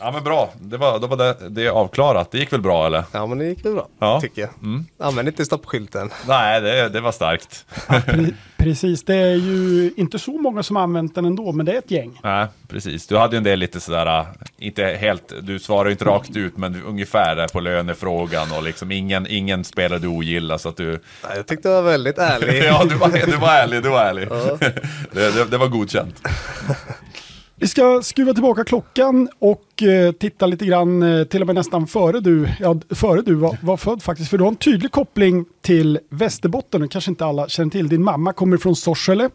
Ja men bra, det var, då var det, det avklarat. Det gick väl bra eller? Ja, men det gick väl bra, Ja. tycker jag. Använd inte stoppskylten. Nej, det, det var starkt. Pre- Precis, det är ju inte så många som använt den ändå, men det är ett gäng. Nej, precis. Du hade ju en del lite sådär, äh, inte helt, du svarar ju inte rakt ut, men ungefär där på lönefrågan och liksom ingen, ingen spelare du ogillar så att du... Nej, Jag tyckte det var väldigt ärlig. Ja, du var, du var ärlig, du var ärlig. Det, det, det var godkänt. Vi ska skruva tillbaka klockan och eh, titta lite grann, eh, till och med nästan före du, ja, före du var, var född faktiskt. För du har en tydlig koppling till Västerbotten, och kanske inte alla känner till. Din mamma kommer från Sorsele.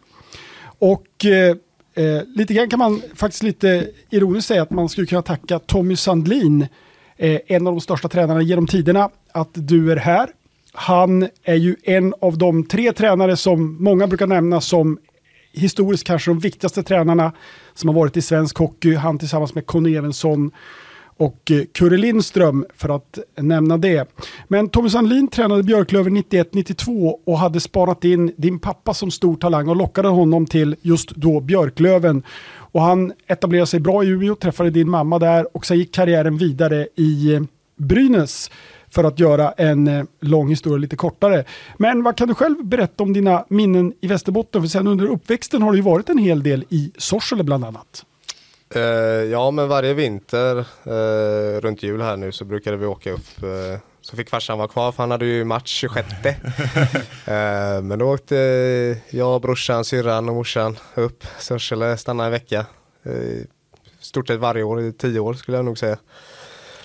Och eh, eh, lite grann kan man faktiskt lite ironiskt säga att man skulle kunna tacka Tommy Sandlin, eh, en av de största tränarna genom tiderna, att du är här. Han är ju en av de tre tränare som många brukar nämna som historiskt kanske de viktigaste tränarna som har varit i svensk hockey. Han tillsammans med Conny Evensson och Curre Kurre Lindström för att nämna det. Men Tommy Sandlin tränade Björklöven 91-92 och hade sparat in din pappa som stor talang och lockade honom till just då Björklöven. Och han etablerade sig bra i Umeå, träffade din mamma där och sen gick karriären vidare i eh, Brynäs för att göra en eh, lång historia lite kortare. Men vad kan du själv berätta om dina minnen i Västerbotten? För sen under uppväxten har det ju varit en hel del i Sorsele bland annat. Eh, ja, men varje vinter eh, runt jul här nu så brukade vi åka upp. eh, så fick farsan vara kvar för han hade ju match 26. Eh, men då åkte jag, brorsan, syrran och morsan upp. Sorsele, stannade en vecka. Stort sett varje år i tio år skulle jag nog säga.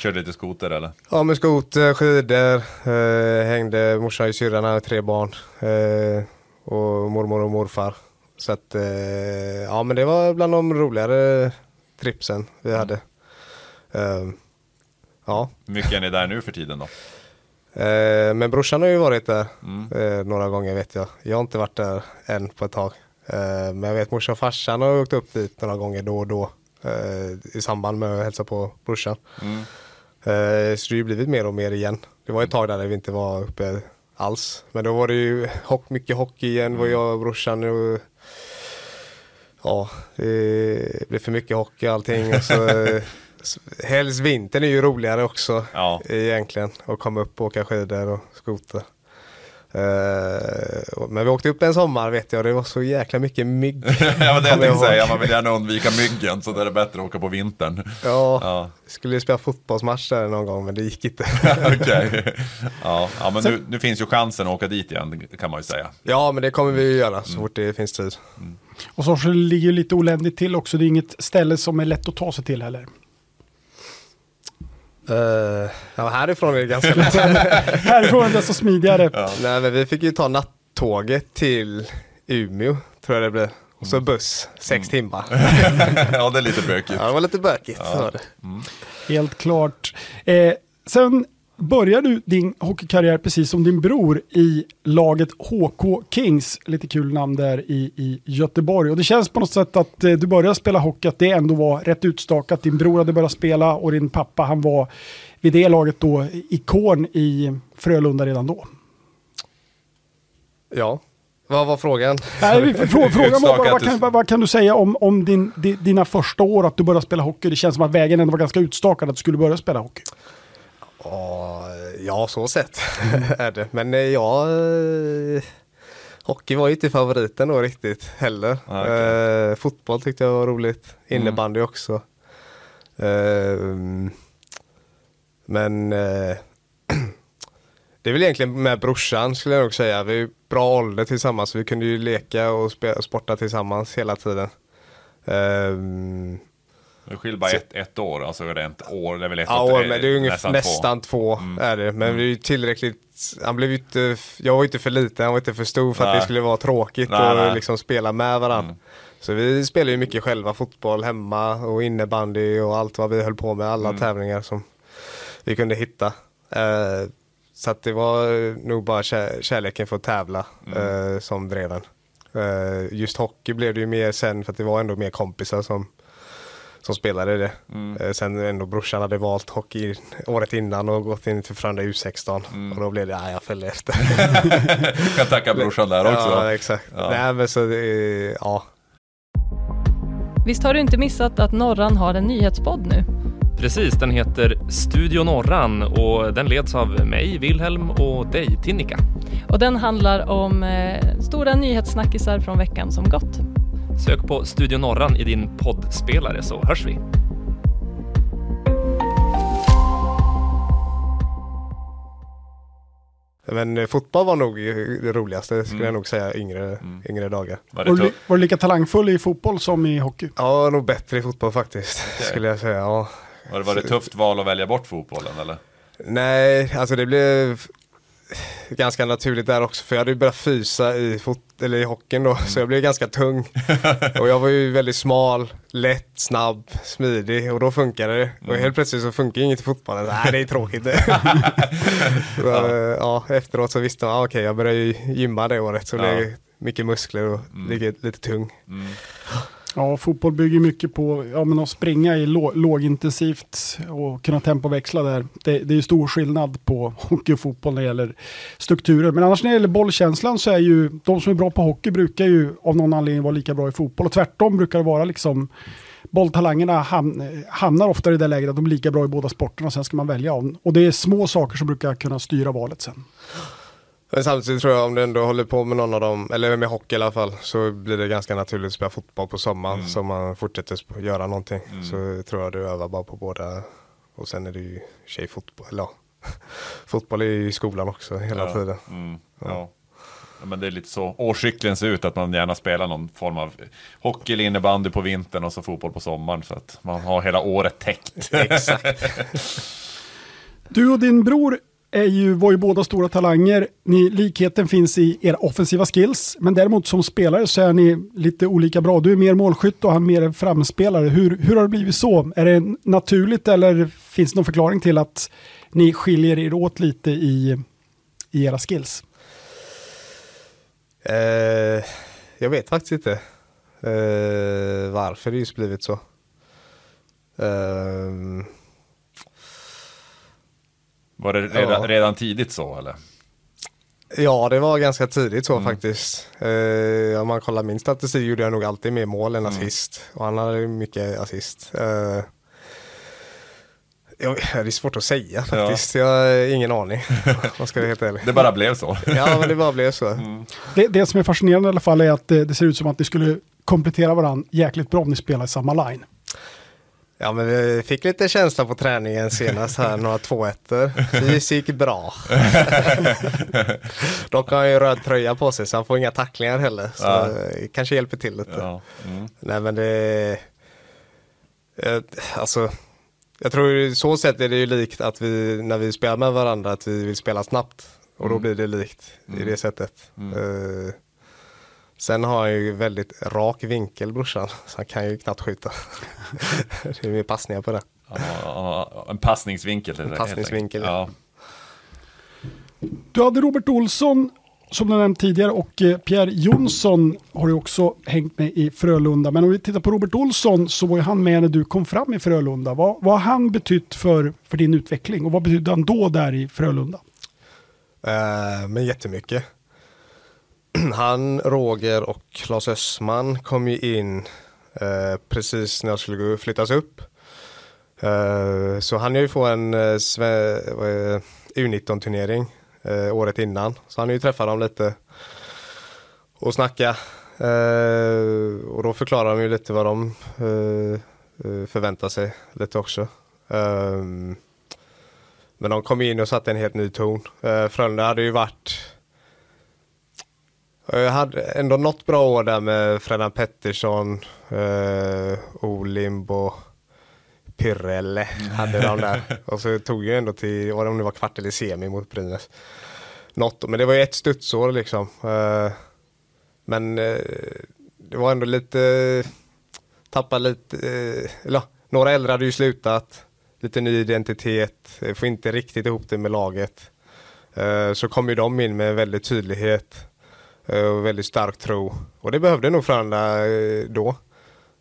Körde lite skoter eller? Ja med skoter, skidor, eh, hängde, morsan och syrran hade tre barn. Eh, och mormor och morfar. Så att, eh, ja men det var bland de roligare tripsen vi hade. Eh, ja, Hur mycket är ni där nu för tiden då? eh, men brorsan har ju varit där Mm. eh, några gånger vet jag. Jag har inte varit där än på ett tag. Eh, men jag vet morsan och farsan har åkt upp dit några gånger då och då. I samband med att hälsa på brorsan. Mm. Eh, så det har ju blivit mer och mer igen. Det var ett tag där vi inte var uppe alls. Men då var det ju hock, mycket hockey igen, var jag och brorsan. Och, ja, det blev för mycket hockey och allting. Och så, helst vintern är ju roligare också Ja. egentligen. Att komma upp och åka skidor och skoter. Eh, och- men vi åkte upp en sommar vet jag, det var så jäkla mycket mygg. ja, men det jag tänkte säga, man vill gärna undvika myggen så då är det bättre att åka på vintern. Ja, Ja, skulle spela fotbollsmatch där någon gång men det gick inte. okej. Ja, ja, men nu, nu finns ju chansen att åka dit igen, kan man ju säga. ja, men det kommer vi ju göra så fort det finns tid. Och Sorsele ligger ju lite oländigt till också. Det är inget ställe som är lätt att ta sig till heller. Uh, ja, härifrån är det ganska lätt. Härifrån är det desto smidigare. Nej, men vi fick ju ta nattåget till Umeå, tror jag det blev. Och så buss, sex timmar. ja, det är lite bökigt. Ja, det var lite bökigt. så var det. Helt klart. Eh, sen börjar du din hockeykarriär precis som din bror i laget HK Kings. Lite kul namn där i, i Göteborg. Och det känns på något sätt att eh, du började spela hockey, att det ändå var rätt utstakat. Din bror hade börjat spela och din pappa han var vid det laget då ikon i Frölunda redan då. Ja, vad var frågan? Nej, frå- frågan var bara, vad kan, vad, kan du säga om, om din, di, dina första år att du började spela hockey? Det känns som att vägen ändå var ganska utstakad att du skulle börja spela hockey. Ja, så sett är det. Men eh, ja, eh, hockey var ju inte favoriten då riktigt heller. Ah, okej. Eh, fotboll tyckte jag var roligt. Innebandy också. Eh, men eh, det är väl egentligen med brorsan skulle jag nog säga. Vi är bra ålder tillsammans. Vi kunde ju leka och sporta tillsammans hela tiden. Det skiljer bara ett, ett år, alltså är det ett år, det är väl ett Ja, och- men det är ungefär nästan, två. två, Mm. är det. Men vi är ju tillräckligt, han blev inte, jag var inte för liten, han var inte för stor för att Nej. det skulle vara tråkigt Nej, att nej. liksom spela med varandra. Mm. Så vi spelar ju mycket själva, fotboll hemma och innebandy och allt vad vi höll på med, alla Mm. tävlingar som vi kunde hitta. Eh, så att det var nog bara kär, kärleken för att tävla Mm. eh, som drev en. Eh, just hockey blev det ju mer sen för att det var ändå mer kompisar som som spelade det. Mm. Eh, Sen ändå brorsan hade valt hockey året innan och gått in till Frölunda U16 Mm. och då blev det, ja jag följde efter. kan tacka brorsan där också. Ja exakt. Ja. Nej men så, ja. Visst har du inte missat att Norran har en nyhetspodd nu? Precis, den heter Studio Norran och den leds av mig, Wilhelm och dig, Tinnika. Och den handlar om eh, stora nyhetssnackisar från veckan som gått. Sök på Studio Norran i din poddspelare så hörs vi. Men eh, fotboll var nog det roligaste skulle Mm. jag nog säga yngre, yngre dagar. Var Var det du, var du lika talangfull i fotboll som i hockey? Ja, nog bättre i fotboll faktiskt Okej. skulle jag säga. Ja. Var det, var det tufft val att välja bort fotbollen eller? Nej, alltså det blev ganska naturligt där också för jag hade ju börjat fysa i, fot- eller i hockeyn då så jag blev ganska tung. och jag var ju väldigt smal, lätt, snabb, smidig och då funkade det. Och helt plötsligt så funkar inget i fotbollen. Nej, det är tråkigt så, ja. efteråt så visste man, ah, okej jag började ju gymma det året så Ja. det är mycket muskler och lite, lite tung. Mm. Ja, fotboll bygger mycket på ja, men att springa i låg, lågintensivt och kunna tempoväxla där. Det, det är ju stor skillnad på hockey och fotboll när det gäller strukturer. Men annars när det gäller bollkänslan så är ju de som är bra på hockey brukar ju av någon anledning vara lika bra i fotboll. Och tvärtom brukar det vara liksom bolltalangerna ham, hamnar ofta i det läget att de är lika bra i båda sporterna och sen ska man välja av. Och det är små saker som brukar kunna styra valet sen. Men samtidigt tror jag om du ändå håller på med någon av dem, eller med hockey i alla fall, så blir det ganska naturligt att spela fotboll på sommaren så man fortsätter göra någonting. Så tror jag du övar bara på båda. Och sen är det ju tjejfotboll, eller ja, fotboll är ju i skolan också hela Ja. tiden. Mm. Ja. men det är lite så årscykeln ser ut, att man gärna spelar någon form av hockey eller innebandy på vintern och så fotboll på sommaren. Så att man har hela året täckt. Exakt. Du och din bror är ju, var ju båda stora talanger. Ni, likheten finns i era offensiva skills, men däremot som spelare så är ni lite olika bra. Du är mer målskytt och han mer framspelare. Hur, hur har det blivit så? Är det naturligt eller finns det någon förklaring till att ni skiljer er åt lite i, i era skills? Eh, jag vet faktiskt inte eh, varför det just blivit så. Eh, var det redan, Ja. redan tidigt så eller? ja, det var ganska tidigt så Mm. faktiskt. Eh, om man kollar min statistik gjorde jag nog alltid mer mål än Mm. assist. Och han hade mycket assist. Eh, jag, det är svårt att säga faktiskt. Jag har ingen aning. Vad ska jag helt ärlig. Det bara blev så. Ja, men det bara blev så. Det, det som är fascinerande i alla fall är att det, det ser ut som att ni skulle komplettera varandra jäkligt bra om ni spelar i samma line. Ja men vi fick lite känsla på träningen senast här, några 2 ettor. Det gick bra. Dock har han ju röd tröja på sig så han får inga tacklingar heller. Så Ja. det kanske hjälper till lite. Ja. Mm. Nej men det... Alltså, jag tror i så sätt är det ju likt att vi, när vi spelar med varandra, att vi vill spela snabbt. Och då Mm. blir det likt i det sättet. Mm. Eh, sen har han ju väldigt rak vinkel brorsan, så han kan ju knappt skjuta. det är mer passningar på det. Ja, En passningsvinkel. En passningsvinkel, Ja. Du hade Robert Olsson som du nämnt tidigare och eh, Pierre Jonsson har du också hängt med i Frölunda. Men om vi tittar på Robert Olsson så var ju han med när du kom fram i Frölunda. Vad, vad har han betytt för, för din utveckling och vad betydde han då där i Frölunda? Eh, men jättemycket. Han, Roger och Claes Östman kom ju in eh, precis när jag skulle flyttas upp. Eh, så han ju få en eh, U19-turnering eh, året innan. Så han ju träffa dem lite och snacka. Eh, och då förklarar de ju lite vad de eh, eh förväntar sig lite också. Ehm, men de kom in och satte en helt ny ton. Eh, Frölunda hade ju varit jag hade ändå något bra år där med Fredan Pettersson, uh, Olimb och Pyrrelle hade de där. Och så tog jag ändå till, vad det om det var kvart eller semi mot Brynäs. Något, men det var ju ett studsår liksom. Eh, men eh, det var ändå lite, tappa lite, eh, eller några äldre hade ju slutat. Lite ny identitet, eh, får inte riktigt ihop det med laget. Eh, så kom ju de in med väldigt tydlighet eh, och väldigt stark tro. Och det behövde nog Frölunda eh, då.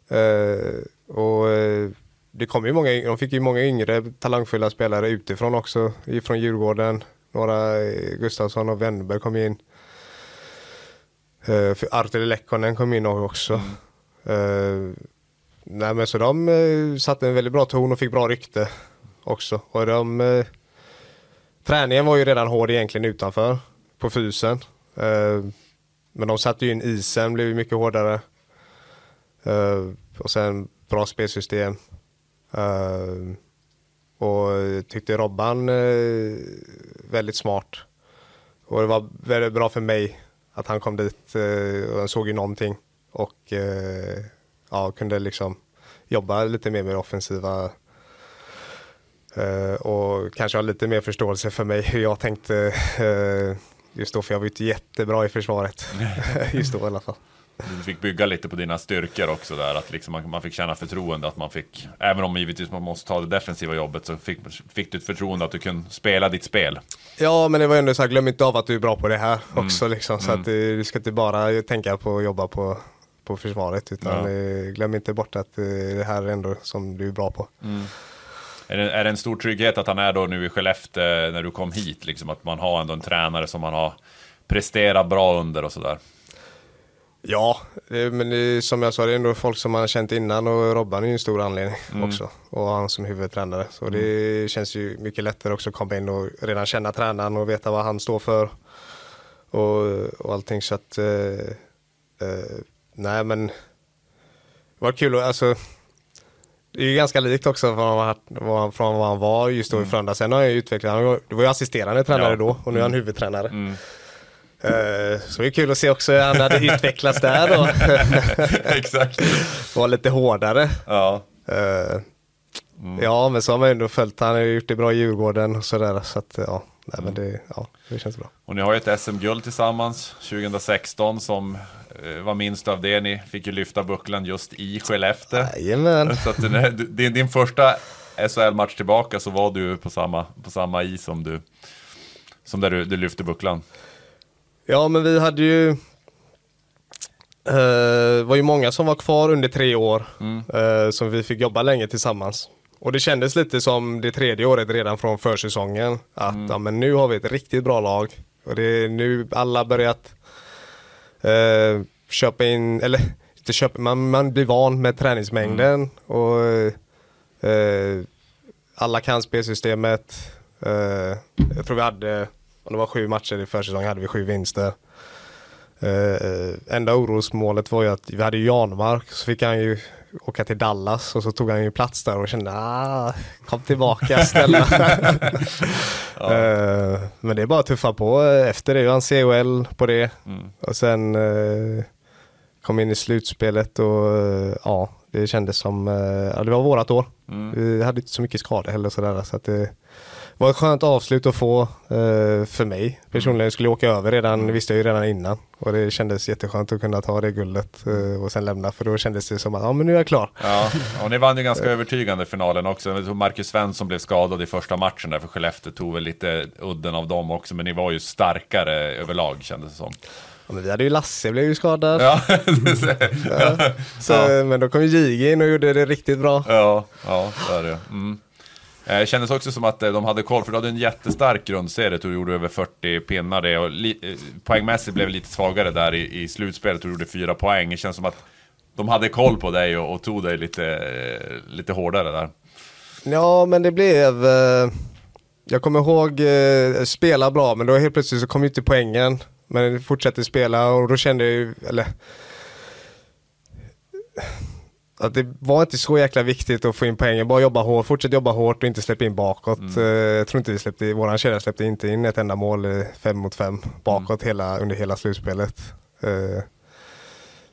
Eh, och eh, det kom ju många, de fick ju många yngre talangfulla spelare utifrån också, ifrån Djurgården. Några, eh, Gustafsson och Wennberg kom in. Eh, Artur Lekkonen kom in också. Eh, nej men så de eh, satte en väldigt bra ton och fick bra rykte också. Och de, eh, träningen var ju redan hård egentligen utanför på fysen. Men de satte ju in isen, blev ju mycket hårdare. Uh, och sen bra spelsystem. Uh, och tyckte Robban uh, väldigt smart. Och det var väldigt bra för mig att han kom dit och han såg ju någonting. Och ja, kunde liksom jobba lite mer med det offensiva. Och kanske ha lite mer förståelse för mig hur jag tänkte just då. För jag var inte jättebra i försvaret. just då i alla fall. Du fick bygga lite på dina styrkor också där, att liksom man, man fick känna förtroende, att man fick, även om givetvis man måste ta det defensiva jobbet, så fick, fick du ett förtroende att du kunde spela ditt spel. Ja, men det var ändå så här, glöm inte av att du är bra på det här också liksom. Så att eh, du ska inte bara tänka på att jobba på, på försvaret, utan eh, glöm inte bort att eh, det här är ändå som du är bra på. Är det, är det en stor trygghet att han är då nu i Skellefteå när du kom hit, liksom att man har ändå en tränare som man har presterat bra under och sådär? Ja, det, men det, som jag sa, det är ändå folk som man har känt innan och Robban är ju en stor anledning också. Och han som huvudtränare. Så det känns ju mycket lättare också att komma in och redan känna tränaren och veta vad han står för. Och, och allting så att, eh, eh, nej men, det var kul och alltså, det är ju ganska likt också från vad han, från vad han var just då i Frölunda. Sen har jag ju utvecklat, han var, det var ju assisterande tränare Ja. då och nu är han huvudtränare. Mm. Eh, så det är kul att se också hur han hade utvecklats där då. Exakt. Var lite hårdare. Ja. Eh, Ja, men så har man ändå följt. Han har ju gjort det bra i Djurgården och sådär. Så att ja, nej, men det, ja, det känns bra. Och ni har ju ett SM-guld tillsammans 2016 som eh, var minst av det. Ni fick ju lyfta bucklan just i Skellefteå. Jajamän. Så att den, din, din första SHL-match tillbaka så var du på samma, på samma is som du som där du, du lyfte bucklan. Ja, men vi hade ju det var ju många som var kvar under tre år eh, som vi fick jobba länge tillsammans. Och det kändes lite som det tredje året redan från försäsongen. Att ja, men nu har vi ett riktigt bra lag. Och det är nu alla börjat eh, köpa in, eller inte köpa, man, man blir van med träningsmängden. Och eh, alla kan spelsystemet. Eh, jag tror vi hade, om det var sju matcher i försäsongen, hade vi sju vinster. Uh, enda orosmålet var ju att vi hade Janmark, så fick han ju åka till Dallas och så tog han ju plats där och kände ah, kom tillbaka snälla. uh, men det är bara att tuffa på. Efter det vann CHL på det Mm. och sen uh, kom in i slutspelet och uh, ja, det kändes som, ja, det var vårat år. Mm. Vi hade inte så mycket skador heller sådär så att det var ett skönt avslut att få eh, för mig personligen. Jag skulle åka över redan, Mm. visste jag ju redan innan. Och det kändes jätteskönt att kunna ta det guldet eh, och sen lämna. För då kändes det som att, ja men nu är jag klar. Ja, och ni vann ju ganska övertygande finalen också. Marcus Svensson blev skadad i första matchen där för Skellefteå tog väl lite udden av dem också. Men ni var ju starkare överlag kändes det som. Ja, men vi hade ju Lasse, blev ju skadad. Ja, Ja. Så, Ja. Men då kom ju Jigi in och gjorde det riktigt bra. ja, ja det är det. Mm. Eh, kändes också som att eh, de hade koll, för du hade en jättestark grundserie. Du gjorde över 40 pinnar det och li- eh, poängmässigt blev lite svagare där i, i slutspelet. Du gjorde fyra poäng. Det känns som att de hade koll på dig och, och tog dig lite, eh, lite hårdare där. Ja, men det blev... Eh, jag kommer ihåg eh, spela bra, men då helt plötsligt så kom ju inte poängen. Men jag fortsatte spela och då kände jag ju, eller... Att det var inte så jäkla viktigt att få in poängen, bara jobba hårt, fortsätta jobba hårt och inte släppa in bakåt. Eh, jag tror inte vi släppte, våran kedja släppte inte in ett enda mål eh, fem mot fem bakåt hela, under hela slutspelet. Eh,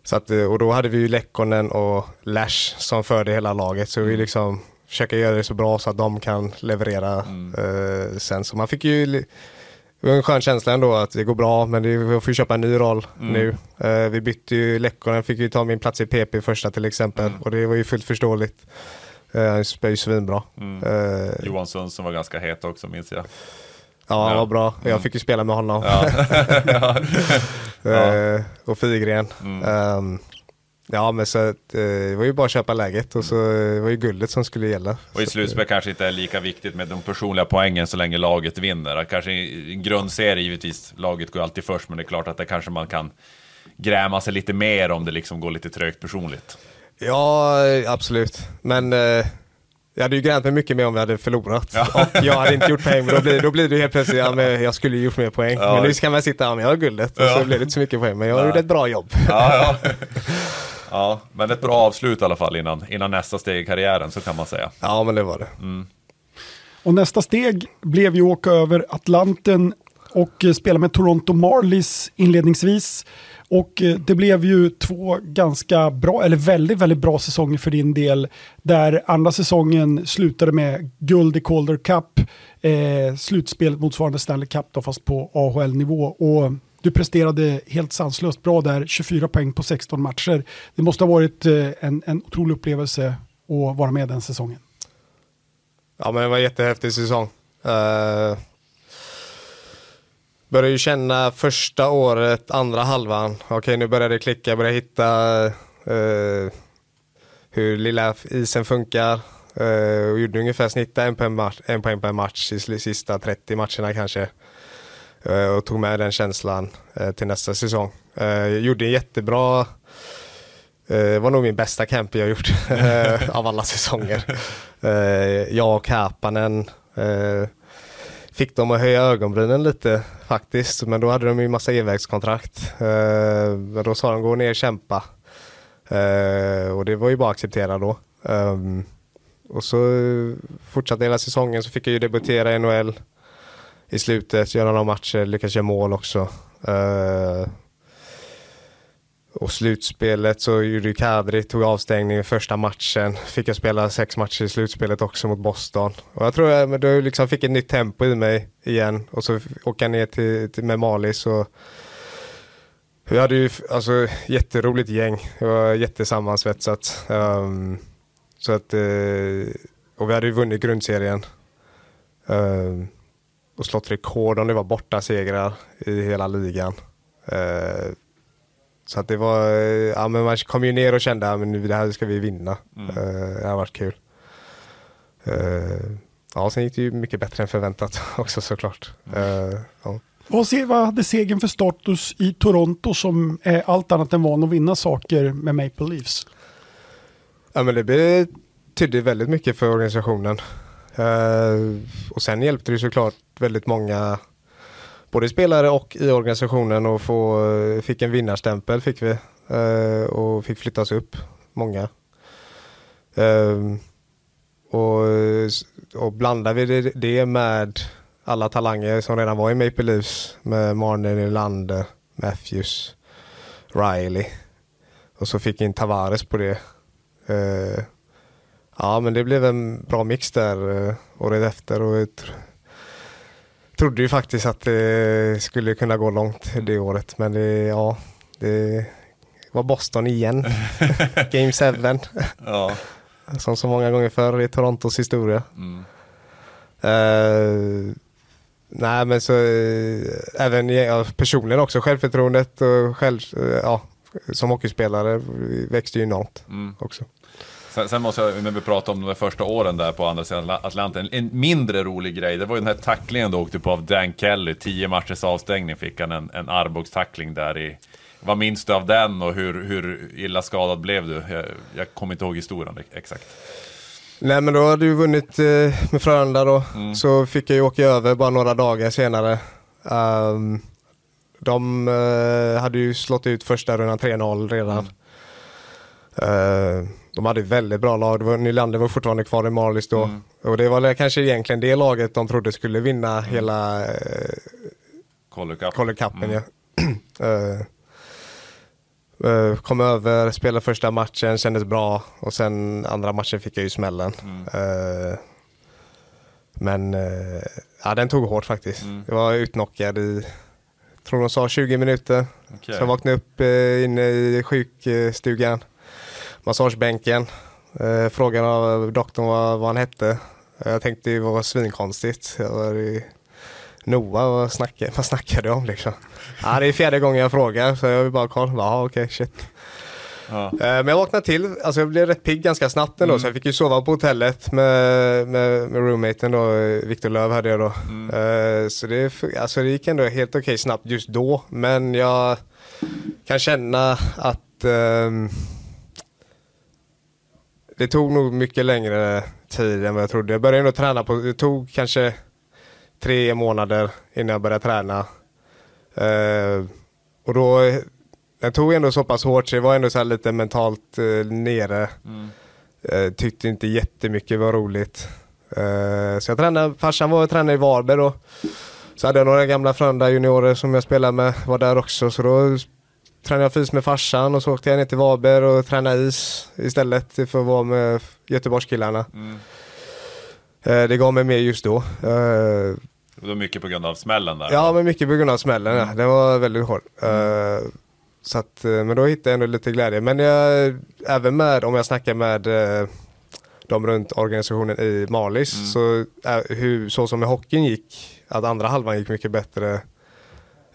så att, och då hade vi ju Lekkonen och Lash som förde hela laget. Så vi liksom försöker göra det så bra så att de kan leverera eh, sen. Så man fick ju, det var en skön känsla ändå att det går bra men det, jag får ju köpa en ny roll nu. Eh, vi bytte ju Lekkonen, fick ju ta min plats i PP första till exempel och det var ju fullt förståeligt. Eh, Han spelar ju svinbra. Eh, Johan Sundström var ganska het också minns jag. Ja, han Ja. var bra. Jag fick ju spela med honom. Ja. Eh, och Fyrgren. Mm. Ja, men så att, eh, det var ju bara att köpa läget och så eh, det var ju guldet som skulle gälla. Och i slutspel kanske inte är lika viktigt med de personliga poängen så länge laget vinner. Kanske i grundserie givetvis, laget går alltid först, men det är klart att det kanske man kan gräma sig lite mer om det liksom går lite trögt personligt. Ja, absolut. Men eh, jag hade ju grämt mig mycket mer om vi hade förlorat. Och jag hade inte gjort poäng, men då blir, då blir det helt plötsligt, ja, men jag skulle ju gjort mer poäng. Ja. Men nu ska man sitta, ja men jag har guldet. Och Ja. så blir det inte så mycket poäng, men jag Nej. gjorde ett bra jobb. Ja, ja. men ett bra avslut i alla fall innan, innan nästa steg i karriären, så kan man säga. Ja, men det var det. Och nästa steg blev ju att åka över Atlanten och eh, spela med Toronto Marlies inledningsvis. Och eh, det blev ju två ganska bra, eller väldigt, väldigt bra säsonger för din del. Där andra säsongen slutade med guld i Calder Cup. Eh, slutspelet motsvarande Stanley Cup då, fast på AHL-nivå. Och du presterade helt sanslöst bra där, 24 poäng på 16 matcher. Det måste ha varit eh, en, en otrolig upplevelse att vara med den säsongen. Ja, men det var en jättehäftig säsong. Uh, började ju känna första året, andra halvan. Okej, nu börjar det klicka, börjar hitta uh, hur lilla isen funkar. Uh, och gjorde ungefär snitta en, match, en poäng per match i sista 30 matcherna kanske. Eh, och tog med den känslan eh, till nästa säsong. Jag gjorde en jättebra det var nog min bästa camp jag gjort av alla säsonger. Jag och Kapanen fick dem att höja ögonbrynen lite faktiskt. Men då hade de ju massa envägskontrakt. Men då sa de gå ner och kämpa. Och det var ju bara att acceptera då. Ehm, och så fortsatte hela säsongen så fick jag ju debutera i NHL i slutet, göra några matcher, lyckas göra mål också. Uh, och slutspelet så gjorde ju Kadri, tog avstängning i första matchen. Fick jag spela sex matcher i slutspelet också mot Boston. Och jag tror jag men då liksom fick ett nytt tempo i mig igen. Och så åka jag ner till, till med Malis och vi hade ju alltså jätteroligt gäng. Det var jättesammansvetsat. Um, så att, uh, och vi hade ju vunnit grundserien. Um, och slått rekord om det var borta segrar i hela ligan. Uh, så att det var, ja men man kom ju ner och kände att det här ska vi vinna. Mm. Uh, det har varit kul. ja, sen gick det ju mycket bättre än förväntat också såklart. Mm. ja. Vad, se, vad hade segern för status i Toronto som är allt annat än van att vinna saker med Maple Leafs? Ja men det betydde väldigt mycket för organisationen. Uh, och sen hjälpte det såklart väldigt många både spelare och i organisationen och få, fick en vinnarstämpel fick vi eh, och fick flyttas upp många. Ehm, och, och blandar vi det, med alla talanger som redan var i Maple Leafs med Marner, Nylander, Matthews, Riley. Och så fick in Tavares på det. Eh, ja men det blev en bra mix där eh, året efter och ett trodde ju faktiskt att det skulle kunna gå långt det året men det, ja, det var Boston igen. Game 7. ja. Som så många gånger förr i Torontos historia. Mm. Uh, Nej men så äh, även ja, personligen också självförtroendet och själv, äh, ja, som hockeyspelare växte ju enormt mm. också. Sen, sen, måste jag, när vi pratar om de första åren där på andra sidan Atlanten, en mindre rolig grej, det var ju den här tacklingen du åkte på av Dan Kelly, tio matchers avstängning fick han en, en armbågstackling där i vad minns du av den och hur, hur illa skadad blev du? Jag, jag kommer inte ihåg historien exakt. Nej men då hade du vunnit eh, med Frölunda då. Mm. Så fick jag ju åka över bara några dagar senare. Um, de uh, hade ju slått ut första rundan 3-0 redan. Mm. Uh, de hade väldigt bra lag. Var, Nylander var fortfarande kvar i Marlies då. Mm. Och det var kanske egentligen det laget de trodde skulle vinna mm. hela uh, Calder Cupen. Mm. Ja. Eh, kom över, spelade första matchen, kändes bra och sen andra matchen fick jag ju smällen. Uh, men uh, ja, den tog hårt faktiskt. Mm. Jag var utnockad i, tror de sa 20 minuter. Okay. Så jag vaknade upp uh, inne i sjukstugan, massagebänken. Uh, frågade av doktorn vad, vad han hette. Jag tänkte det var svinkonstigt. Jag var i Noah, vad snackar, vad snackar du om liksom? Ja, det är fjärde gången jag frågar så jag vill bara kolla. Ja, okej, okay, shit. Ja. Eh, men jag vaknade till, alltså jag blev rätt pigg ganska snabbt ändå mm. så jag fick ju sova på hotellet med, med, med roommaten då, Viktor Löv hade jag då. Mm. Uh, så det, alltså det gick ändå helt okej okay snabbt just då men jag kan känna att um, det tog nog mycket längre tid än vad jag trodde. Jag började ändå träna på, det tog kanske tre månader innan jag började träna. Uh, och då, jag tog ändå så pass hårt så jag var ändå så lite mentalt uh, nere. Mm. Uh, tyckte inte jättemycket var roligt. Uh, så jag tränade, farsan var och tränade i Varberg då. Så hade jag några gamla Frölunda juniorer som jag spelade med, var där också. Så då tränade fys med farsan och så åkte jag ner till Varberg och tränade is istället för att vara med Göteborgskillarna. Mm. Det gav mig mer just då. Det var mycket på grund av smällen där? Ja, men mycket på grund av smällen. Mm. Ja. Den var väldigt hård. Mm. Uh, så att, eh, men då hittade jag ändå lite glädje. Men jag, även med, om jag snackar med de runt organisationen i Malis, mm. så, hur, så som med hockeyn gick, att andra halvan gick mycket bättre,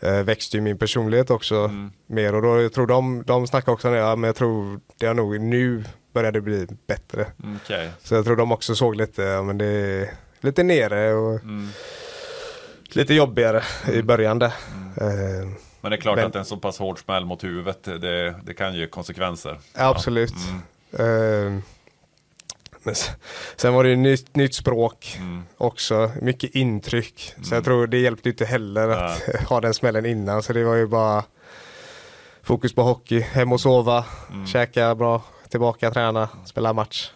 växte ju min personlighet också mm. mer. Och då jag tror de, de snackar också om det, ja, men jag tror det har nog nu började bli bättre. Okay. Så jag tror de också såg lite, ja, men det är lite nere och mm lite jobbigare i mm. början där. Mm. Eh, men det är klart men, att en så pass hård smäll mot huvudet, det, det kan ju konsekvenser. Absolut. Ja. Mm. Eh, men sen var det ju nytt, nytt språk mm. också, mycket intryck. Så jag mm. tror det hjälpte inte heller att ja. ha den smällen innan. Så det var ju bara fokus på hockey, hem och sova, mm. käka bra, tillbaka, träna, spela match.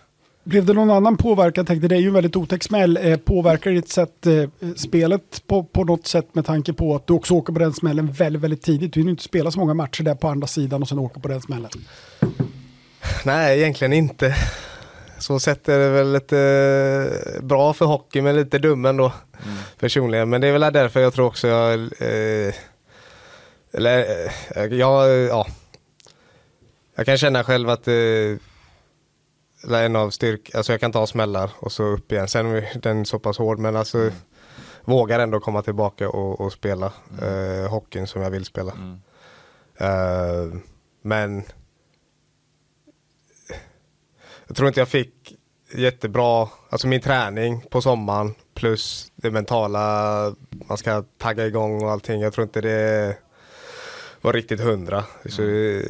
Blev det någon annan påverkan? Tänkte det är ju en väldigt otäck smäll. Eh, påverkar det ditt sätt, eh, spelet på, på något sätt med tanke på att du också åker på den smällen väldigt, väldigt tidigt? Du hinner inte spela så många matcher där på andra sidan och sen åka på den smällen. Nej, egentligen inte. Så sett är det väl lite eh, bra för hockey men lite dum ändå mm. personligen. Men det är väl därför jag tror också jag... Eh, eller eh, jag, ja. Jag kan känna själv att eh, en av styrk, alltså jag kan ta smällar och så upp igen. Sen är den så pass hård men alltså mm. vågar ändå komma tillbaka och, och spela mm. eh, hockeyn som jag vill spela. Mm. Uh, men jag tror inte jag fick jättebra, alltså min träning på sommaren plus det mentala, man ska tagga igång och allting. Jag tror inte det var riktigt hundra. Så, mm.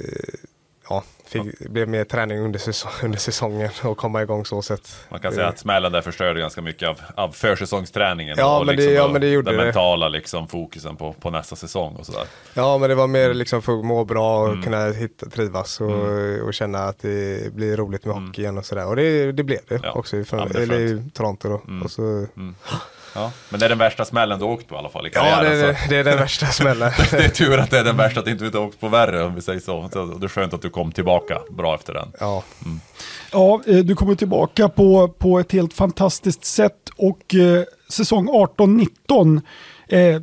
ja, fick, blev mer träning under, säsong, under säsongen och komma igång så sätt. Man kan säga att smällen där förstörde ganska mycket av, av försäsongsträningen ja, och men liksom det, ja, men det gjorde den det. mentala liksom, fokusen på, på nästa säsong och sådär. Ja, men det var mer liksom för att må bra och mm. kunna hitta, trivas och, mm. och känna att det blir roligt med hockey igen och sådär. Och det, det blev det ja. också ja, eller i Toronto då. Mm. Och så, mm. Ja, men det är den värsta smällen du åkt på i alla fall i karriären. Ja, det är, det är den värsta smällen. det är tur att det är den värsta, att du inte åkt på värre om vi säger så. så det är skönt att du kom tillbaka bra efter den. Ja, mm. ja eh, du kommer tillbaka på, på ett helt fantastiskt sätt och eh, säsong 18-19 eh,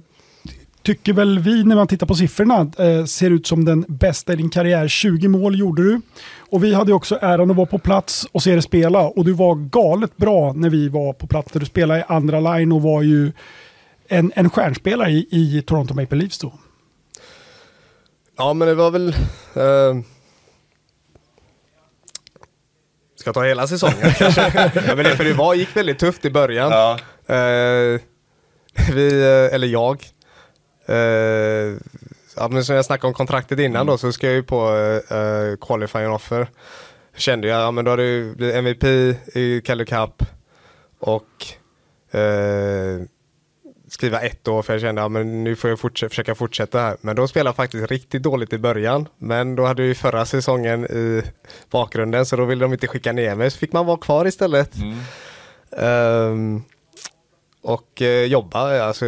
tycker väl vi när man tittar på siffrorna eh, ser ut som den bästa i din karriär. 20 mål gjorde du. Och vi hade också äran att vara på plats och se dig spela. Och du var galet bra när vi var på plats. Du spelade i andra line och var ju en, en stjärnspelare i, i Toronto Maple Leafs då. Ja, men det var väl... Uh... Ska jag ta hela säsongen kanske? ja, men det, för det var, gick väldigt tufft i början. Ja. Uh, vi, uh, eller jag, Uh, ja, men som jag snackade om kontraktet innan mm. då så ska jag ju på uh, qualifying offer. Kände jag, ja men då har du blivit MVP i Calder Cup och uh, skriva ett år för jag kände, ja men nu får jag fortsätta, försöka fortsätta här. Men då spelade jag faktiskt riktigt dåligt i början. Men då hade vi förra säsongen i bakgrunden så då ville de inte skicka ner mig så fick man vara kvar istället. Mm. Um, och jobba, alltså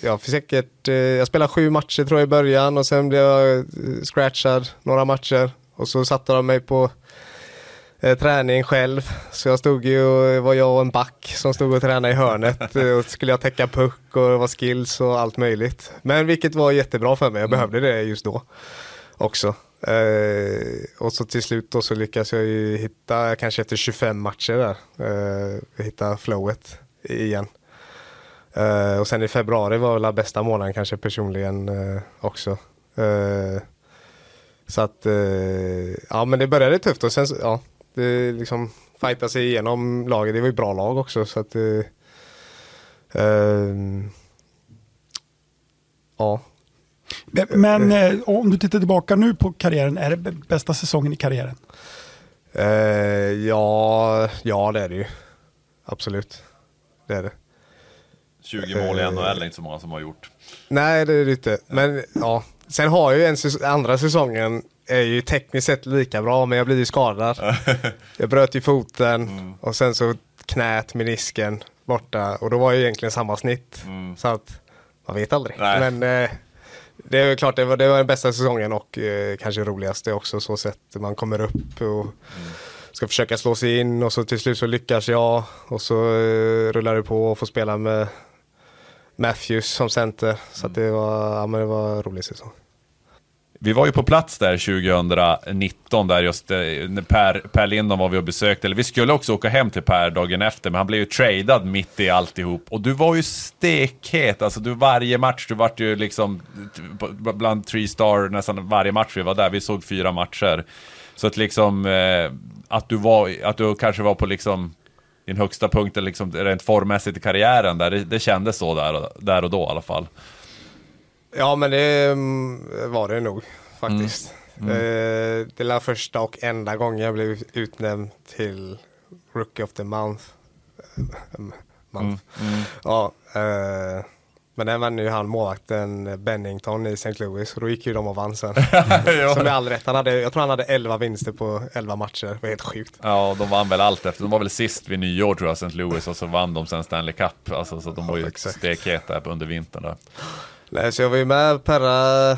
jag fick säkert, eh, jag spelade sju matcher tror jag i början och sen blev jag eh, scratchad några matcher och så satte de mig på eh, träning själv. Så jag stod ju var jag och en back som stod och tränade i hörnet och skulle jag täcka puck och det var skills och allt möjligt. Men vilket var jättebra för mig, jag behövde det just då också. Och så till slut då så lyckas jag ju hitta, kanske efter 25 matcher där, hitta flowet igen. Uh, och sen i februari var väl bästa månaden kanske personligen uh, också. Uh, så att, ja men det började tufft och sen ja, det liksom fighta sig igenom laget. Det var ju bra lag också så att Ja. Men om du tittar tillbaka nu på karriären, är det bästa säsongen i karriären? ja, ja det är det ju. Absolut. Det är det. 20 mål i NHL är inte så många som har gjort. Nej, det är det inte. Men ja, sen har ju en andra säsongen är ju tekniskt sett lika bra, men jag blir ju skadad. jag bröt ju foten mm. och sen så knät, menisken borta och då var ju egentligen samma snitt. Mm. Så att man vet aldrig. Nej. Men eh, det är klart, det var, det var den bästa säsongen och eh, kanske roligaste också så sett. Man kommer upp och mm. ska försöka slå sig in och så till slut så lyckas jag och så eh, rullar det på och får spela med Matthews som center. Så mm. det, var, ja, men det var en rolig säsong. Vi var ju på plats där 2019, där just eh, Per, per Lindon var vi och besökte. Eller vi skulle också åka hem till Per dagen efter, men han blev ju tradad mitt i alltihop. Och du var ju stekhet, alltså du varje match, du vart ju liksom bland tre star nästan varje match vi var där. Vi såg fyra matcher. Så att liksom, eh, att du var, att du kanske var på liksom din högsta punkt liksom, rent formmässigt i karriären där. Det, det kändes så där, där och då i alla fall. Ja, men det mm, var det nog faktiskt. Mm. Mm. Det var första och enda gången jag blev utnämnd till Rookie of the Month. month. Mm. mm. Ja, eh, Men den vann ju han målvakten Bennington i St. Louis och då gick ju de och vann sen. Ja. Så med all rätt, han hade, jag tror han hade 11 vinster på 11 matcher, det var helt sjukt. Ja, de vann väl allt efter. De var väl sist vid nyår tror jag, St. Louis, och så vann de sen Stanley Cup. Alltså, så de var ju stekheta under vintern där. Nej, så jag var ju med Perra, eh,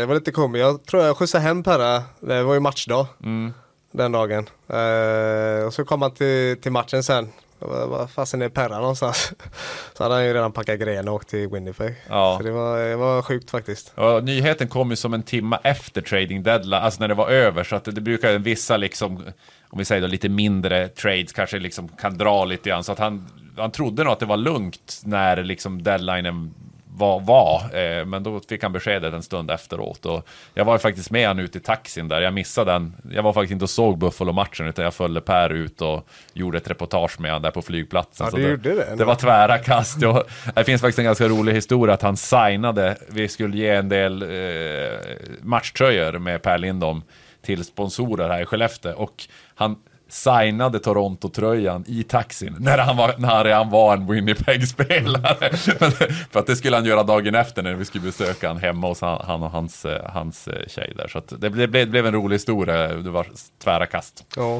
det var lite komiskt, jag tror jag skjutsade hem Perra, det var ju matchdag Mm. den dagen. Eh, och så kom han till, till matchen sen. Vad fasen är Perra någonstans? Så hade han ju redan packat grejerna och åkt till Winnipeg. Ja. Så det var, det var sjukt faktiskt. Ja, nyheten kom ju som en timma efter trading deadline, alltså när det var över, så att det, det brukar vissa liksom, om vi säger då lite mindre trades kanske liksom kan dra lite grann, så att han, han trodde nog att det var lugnt när liksom deadlinen var, var eh, men då fick han beskedet en stund efteråt och jag var faktiskt med han ute i taxin där, jag missade den, jag var faktiskt inte och såg Buffalo-matchen utan jag följde Per ut och gjorde ett reportage med han där på flygplatsen. Ja, Så det, gjorde det? det var tvära kast. Och det finns faktiskt en ganska rolig historia att han signade, vi skulle ge en del eh, matchtröjor med Per Lindholm till sponsorer här i Skellefteå och han signade Toronto-tröjan i taxin när han, var, när han redan var en Winnipeg-spelare. För att det skulle han göra dagen efter när vi skulle besöka han hemma hos han, han och hans, eh, hans eh, tjej där. Så det, blev, det blev en rolig historia, det var tvära kast. Ja.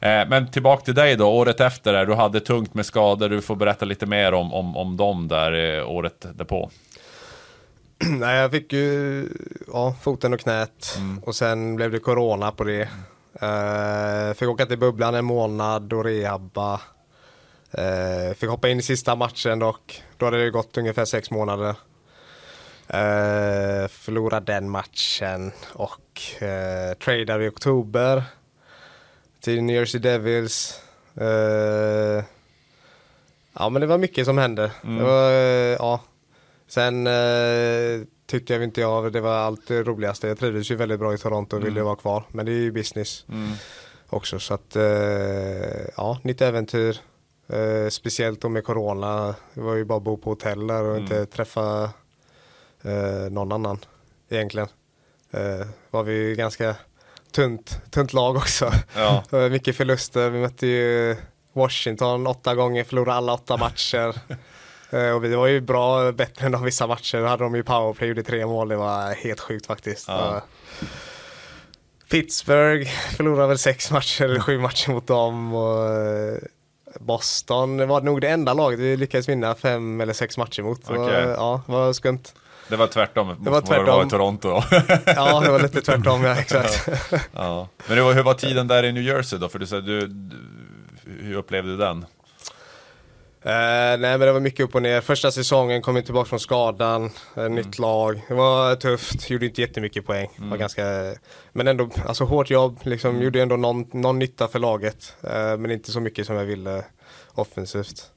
Eh, Men tillbaka till dig då, året efter, där, du hade tungt med skador, du får berätta lite mer om, om, om dem där året därpå. Nej, jag fick ju ja, foten och knät och sen blev det corona på det. Uh, fick åka till bubblan en månad och rehabba. Uh, fick hoppa in i sista matchen dock. Då hade det gått ungefär sex månader. Uh, förlorade den matchen och uh, tradade i oktober till New Jersey Devils. Uh, ja men det var mycket som hände. Det var, ja. Sen tyckte jag inte jag det var allt det roligaste. Jag trivdes ju väldigt bra i Toronto och ville vara kvar. Men det är ju business också. Så att uh, ja, nytt äventyr. Uh, speciellt då med corona. Det var ju bara att bo på hotell där och inte träffa uh, någon annan egentligen. Var vi ganska tunt, tunt lag också. Ja. Mycket förluster. Vi mötte ju Washington åtta gånger, förlorade alla åtta matcher. Eh, och vi var ju bra, bättre än de vissa matcher. Då hade de ju powerplay, gjorde tre mål. Det var helt sjukt faktiskt. Ja. Pittsburgh förlorade väl sex matcher eller sju matcher mot dem. Och eh, Boston var nog det enda laget vi lyckades vinna fem eller sex matcher mot. Var, Okej. ja, det var skumt. Det var tvärtom mot vad det var i. Toronto. Ja, det var lite tvärtom, ja exakt. ja. Men det var, hur var tiden där i New Jersey då? För du, du, du, hur upplevde du den? Eh, nej men det var mycket upp och ner. Första säsongen kom jag tillbaka från skadan, eh, nytt lag. Det var tufft, gjorde inte jättemycket poäng. Var ganska, men ändå, alltså hårt jobb, liksom, gjorde ändå någon, någon nytta för laget. Eh, men inte så mycket som jag ville offensivt.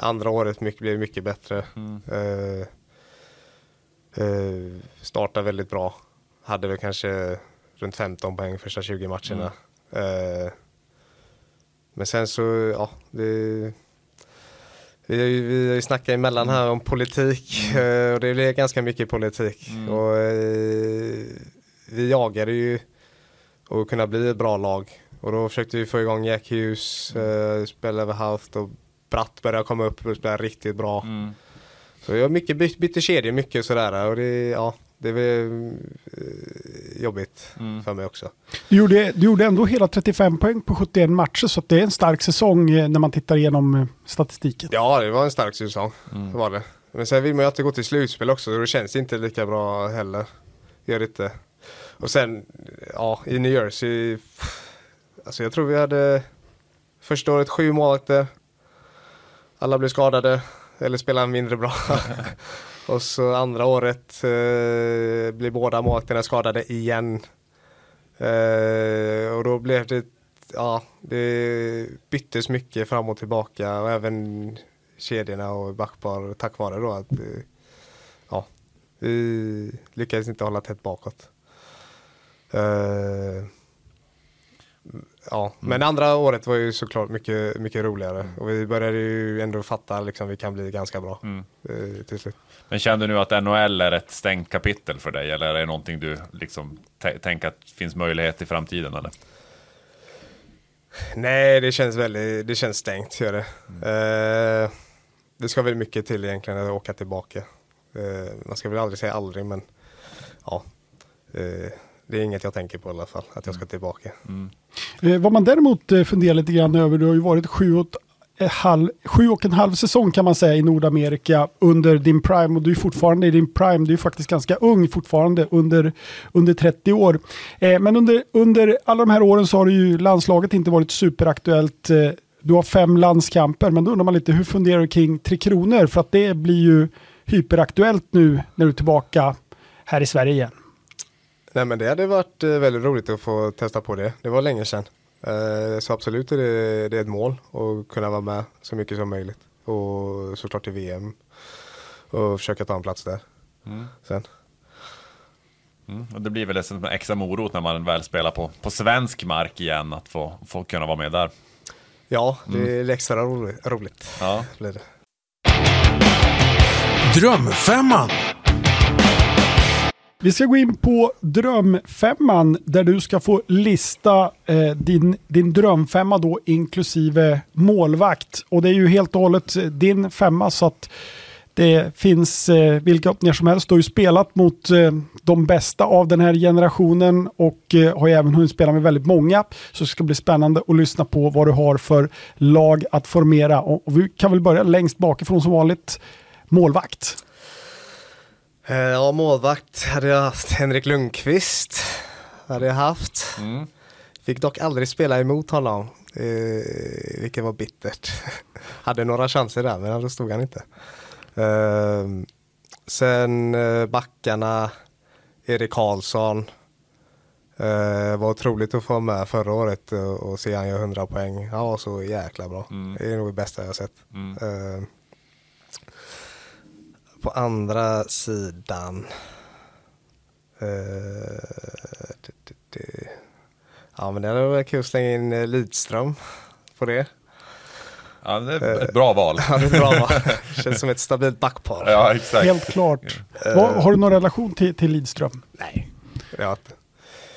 Andra året mycket, blev mycket bättre. Eh, startade väldigt bra. Hade väl kanske runt 15 poäng första 20 matcherna. Eh, men sen så, ja, det, vi, har ju- vi har ju snackat emellan här om politik eh, och det blir ganska mycket politik. Och, eh, vi jagade ju att kunna bli ett bra lag. Och då försökte vi få igång Jack Hughes, eh, spela över halvt och Bratt började komma upp och spela riktigt bra. Så jag har mycket bytt, bytte kedjor mycket sådär och det, ja, det eh, jobbigt för mig också. Du gjorde, du gjorde ändå hela 35 poäng på 71 matcher, så att det är en stark säsong eh, när man tittar igenom eh, statistiken. Ja, det var en stark säsong. Det var det. Men sen vill man ju alltid gå till slutspel också, och det känns inte lika bra heller. Gör det inte. Och sen, ja, i New Jersey, alltså jag tror vi hade första året sju målvakter. Alla blev skadade, eller spelade mindre bra. och så andra året eh, blev båda målvakterna skadade igen. Eh, och då blev det, ja, det byttes mycket fram och tillbaka och även kedjorna och backpar tack vare då att eh, ja, vi lyckades inte hålla tätt bakåt. Eh, ja, men andra året var ju såklart mycket, mycket roligare och vi började ju ändå fatta liksom vi kan bli ganska bra eh, till slut. Men kände du nu att NHL är ett stängt kapitel för dig? Eller är det någonting du liksom tä- tänker att finns möjlighet i framtiden? Eller? Nej, det känns väldigt, det känns stängt gör det. Eh, det ska väl mycket till egentligen att åka tillbaka. Eh, man ska väl aldrig säga aldrig men ja, eh, det är inget jag tänker på i alla fall, att jag ska tillbaka. Eh, Eh, vad man däremot eh, funderar lite grann över, du har ju varit sju och, ett eh, halv, sju och en halv säsong kan man säga i Nordamerika under din prime och du är fortfarande i din prime, du är faktiskt ganska ung fortfarande under, under 30 år. Eh, men under, under alla de här åren så har ju landslaget inte varit superaktuellt. Eh, du har fem landskamper, men då undrar man lite hur funderar du kring Tre Kronor? För att det blir ju hyperaktuellt nu när du är tillbaka här i Sverige igen. Nej men det hade varit eh, väldigt roligt att få testa på det. Det var länge sedan. Eh, Så absolut är det, det är ett mål att kunna vara med så mycket som möjligt. Och såklart i VM. Och försöka ta en plats där. Sen. Mm. Och det blir väl en extra morot när man väl spelar på, på svensk mark igen, att få, få kunna vara med där. Ja, det är extra roligt. roligt. Ja. Blir det. Drömfemman. Vi ska gå in på drömfemman där du ska få lista eh, din, din drömfemma då inklusive målvakt. Och det är ju helt och hållet eh, din femma så att det finns eh, vilka öppningar som helst. Du har ju spelat mot eh, de bästa av den här generationen och eh, har ju även hunnit spela med väldigt många. Så det ska bli spännande att lyssna på vad du har för lag att formera. Och, och vi kan väl börja längst bakifrån som vanligt. Målvakt. Eh, Ja, målvakt hade jag haft Henrik Lundqvist. Hade jag haft. Fick dock aldrig spela emot honom. Eh, vilket var bittert. hade några chanser där men då stod han inte. Eh, sen eh, backarna, Erik Karlsson. Eh, var otroligt att få med förra året och, och se han göra 100 poäng. Han var så jäkla bra. Det är nog det bästa jag sett. Eh, på andra sidan. Eh, det, det, det. Ja men det hade varit kul att slänga in eh, Lidström på det. Ja, det är ett bra val. Ja, det är bra va? Känns som ett stabilt backpar. Ja, exakt. Helt klart. Har du någon relation till, till Lidström? Nej. Ja,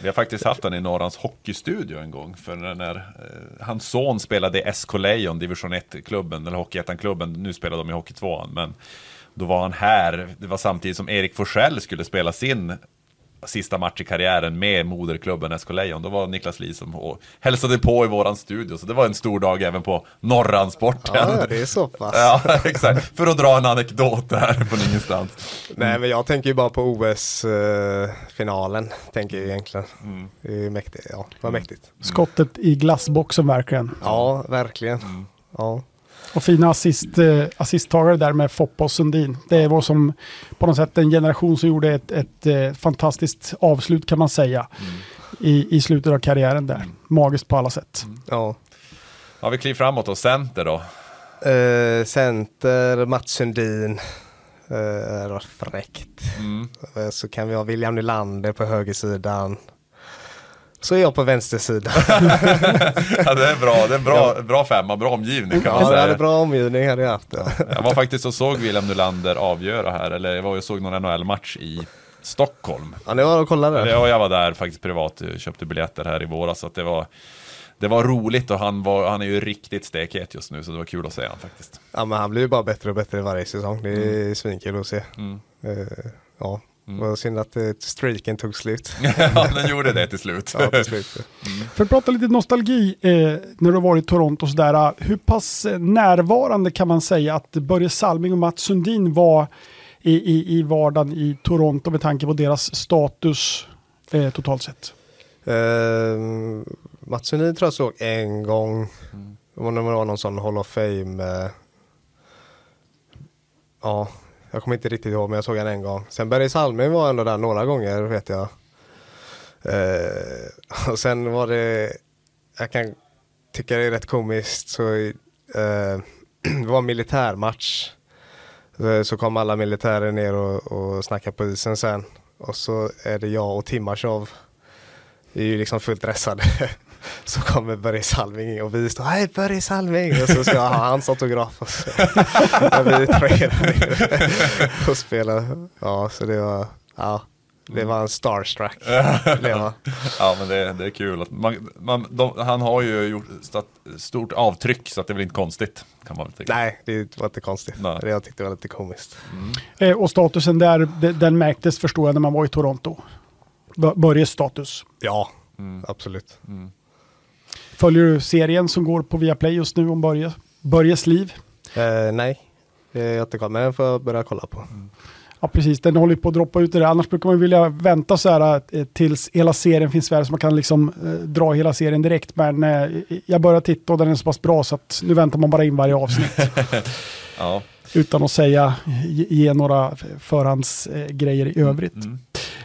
Vi har faktiskt haft den i Norrans hockeystudio en gång. För när, när eh, hans son spelade i SK Lejon, division 1-klubben, eller Hockeyettan-klubben. Nu spelar de i Hockey 2 men då var han här. Det var samtidigt som Erik Forsell skulle spela sin sista match i karriären med moderklubben SK Lejon. Då var Niklas Li som hälsade på i våran studio. Så det var en stor dag även på Norransporten. ja, det är så pass. Ja, exakt. För att dra en anekdot där från ingenstans. Nej men jag tänker ju bara på OS-finalen. tänker jag egentligen. Det är mäktigt. Ja, vad mäktigt. Skottet i glassboxen verkligen. Ja, verkligen. Ja. Och fina assist, eh, assisttagare där med Foppa och Sundin. Det var som på något sätt en generation som gjorde ett, ett eh, fantastiskt avslut kan man säga. I, I slutet av karriären där. Magiskt på alla sätt. ja. Ja, vi kliver framåt och center då. Eh, center, Mats Sundin. Eh, det var fräckt. Eh, så kan vi ha William Nylander på högersidan. Så är jag på vänstersidan. Ja, det är bra. Det är bra, bra femma, bra omgivning kan man ja, det säga. hade bra omgivning hade jag haft. Ja. Jag var faktiskt och såg William Nylander avgöra här, eller jag var och såg någon NHL-match i Stockholm. Ja, det var att kolla där. Ja, jag var där faktiskt privat, köpte biljetter här i våras, så det var det var roligt och han, var, han är ju riktigt stekhet just nu så det var kul att se honom faktiskt. Ja, men han blir ju bara bättre och bättre varje säsong. Det är svinkul att se. Mm. Eh, ja, det var synd att eh, streaken tog slut. ja, den gjorde det till slut. ja, till slut. För att prata lite nostalgi eh, när du har varit i Toronto och sådär. eh, Hur pass eh, närvarande kan man säga att Börje Salming och Mats Sundin var i, i, i vardagen i Toronto med tanke på deras status eh, totalt sett? Eh, Mats Sundin tror jag såg en gång. När det var någon sån Hall of Fame. Eh, ja, jag kommer inte riktigt ihåg men jag såg han en gång. Sen Berge Salming var ändå där några gånger vet jag. Eh, och sen var det, jag kan tycka det är rätt komiskt så eh, det var en militärmatch. Eh, så kom alla militärer ner och, och snackade på isen sen. Och så är det jag och Timashov vi är ju liksom fullt dressade. Så kommer Börje Salming in och vi står hej Börje Salming och så ska jag ha hans autograf och så är vi och spelar. Ja så det var, ja Det var en starstruck. Leva. Ja men det, det är kul. Att man, man, de, han har ju gjort stat, stort avtryck så att det är väl inte konstigt. Kan man tycka. Nej, det var inte konstigt. Nej. Det jag tyckte var lite komiskt. Eh, och statusen där, de- den märktes förstår jag när man var i Toronto. Börjes status. Ja, absolut. Följer du serien som går på Viaplay just nu om Börje, Börjes liv? Eh, nej, jag inte koll, men den får jag börja kolla på. Ja, precis. Den håller på att droppa ut det där. Annars brukar man vilja vänta så här eh, tills hela serien finns färdig så man kan liksom eh, dra hela serien direkt. Men eh, jag börjar titta och den är så pass bra så att nu väntar man bara in varje avsnitt. Ja. utan att säga, ge, ge några förhandsgrejer i övrigt.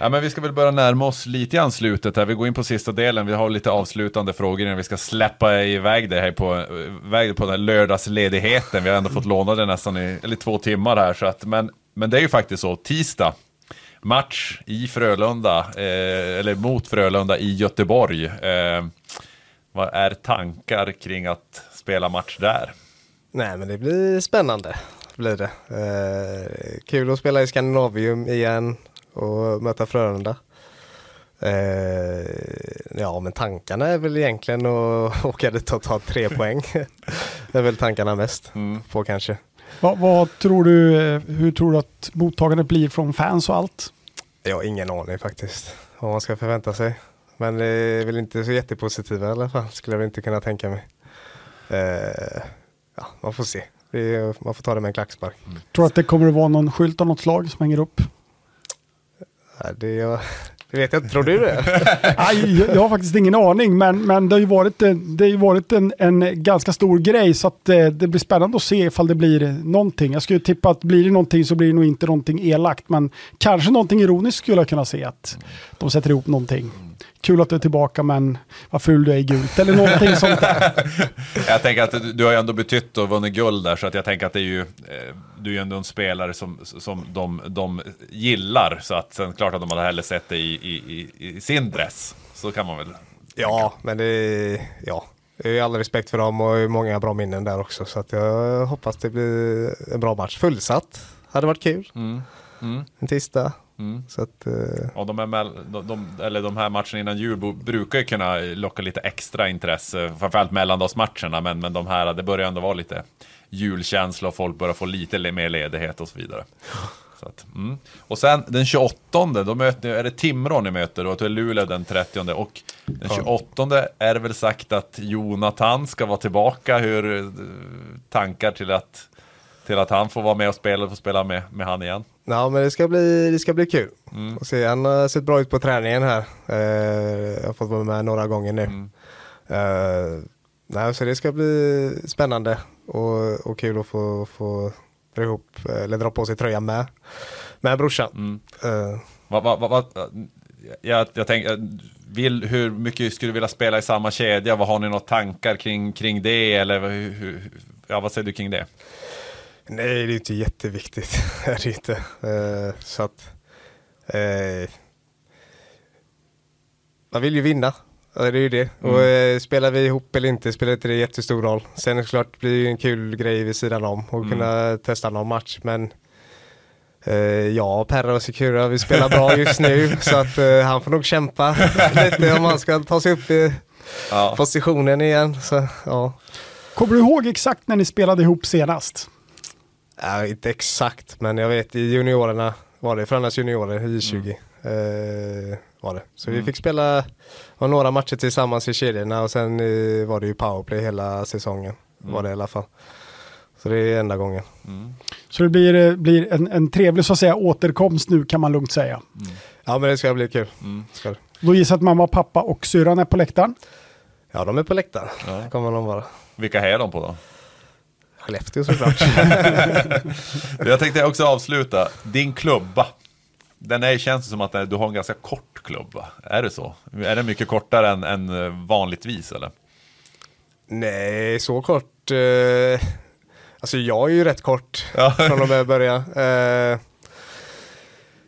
Ja, men vi ska väl börja närma oss lite i slutet här. Vi går in på sista delen. Vi har lite avslutande frågor innan vi ska släppa iväg det här på, väg på den här lördagsledigheten. Vi har ändå fått låna det nästan i eller två timmar här. Så att, men, men det är ju faktiskt så, tisdag. Match i Frölunda, eh, eller mot Frölunda i Göteborg. Eh, vad är tankar kring att spela match där? Nej, men det blir spännande. Blir det. Eh, kul att spela i Skandinavium igen och möta Frölunda. Eh, ja, men tankarna är väl egentligen att åka dit och ta tre poäng. det är väl tankarna mest på kanske. Vad, vad tror du, eh, hur tror du att mottagandet blir från fans och allt? Jag har ingen aning faktiskt vad man ska förvänta sig. Men det är väl inte så jättepositiva i alla fall, skulle jag väl inte kunna tänka mig. Eh, ja, man får se. Är, man får ta det med en klackspark. Tror du att det kommer att vara någon skylt av något slag som hänger upp? Det, det vet jag inte. Tror du det? Nej, jag, har faktiskt ingen aning, men, men det har ju varit, en, det har ju varit en, en ganska stor grej så att eh, det blir spännande att se ifall det blir någonting. Jag skulle tippa att blir det någonting så blir det nog inte någonting elakt, men kanske någonting ironiskt skulle jag kunna se att de sätter ihop någonting. Kul att du är tillbaka, men vad ful du är i gult eller någonting sånt där. Jag tänker att du, har ju ändå betytt och vunnit guld där, så att jag tänker att det är ju, eh, du är ju ändå en spelare som, som de, de gillar, så att sen klart att de hade hellre sett det i, i, i, i sin dress. Så kan man väl. Ja, men det ja. Jag har all respekt för dem och många bra minnen där också. Så att jag hoppas det blir en bra match. Fullsatt hade varit kul. En tisdag. Så att, eh, Och de, här, mell- de, de, eller de här matcherna innan jul brukar ju kunna locka lite extra intresse, framförallt mellandagsmatcherna, men, men de här, det börjar ändå vara lite julkänsla och folk börjar få lite mer ledighet och så vidare. Så att, mm. Och sen den 28, då möter, är det Timrå ni möter och det är Luleå den 30 och den 28 är det väl sagt att Jonathan ska vara tillbaka. Hur eh, tankar till att, till att han får vara med och spela och få spela med, med han igen? Ja men det ska bli, det ska bli kul. Och se, han har sett bra ut på träningen här. Eh, jag har fått vara med några gånger nu. Eh, nej, så det ska bli spännande och, och kul att få, få dra, ihop, eller dra på sig tröjan med, med brorsan. Eh, Vad, vad, vad, vad, jag, jag tänker, vill, hur mycket skulle du vilja spela i samma kedja? Vad har ni några tankar kring, kring det? Eller hur, hur, ja, vad säger du kring det? Nej, det är inte jätteviktigt. är inte. Eh, så att, eh, man vill ju vinna. Ja, det är ju det. Och eh, spelar vi ihop eller inte spelar inte det jättestor roll. Sen är det klart blir det ju en kul grej vid sidan om och kunna testa någon match. Men eh, ja, Perra och Secura vi spelar bra just nu så att eh, han får nog kämpa lite om han ska ta sig upp i Ja. positionen igen. Så, ja. Kommer du ihåg exakt när ni spelade ihop senast? Ja, inte exakt, men jag vet i juniorerna var det, Frölundas juniorer, I20 eh, var det. Så vi fick spela några matcher tillsammans i kedjorna och sen eh, var det ju powerplay hela säsongen. Var det i alla fall. Så det är enda gången. Så det blir, eh, blir en, en trevlig så att säga återkomst nu kan man lugnt säga. Ja men det ska bli kul. Ska det. Då gissar att mamma, pappa och syrran är på läktaren. Ja de är på läktaren. kommer de vara. Vilka är de på då? Skellefteå såklart. Jag tänkte också avsluta. Din klubba. Den är, känns som att du har en ganska kort klubba. Är det så? Är den mycket kortare än, än eh, vanligtvis eller? Nej, så kort. Eh, alltså jag är ju rätt kort Ja. från och med början. Eh,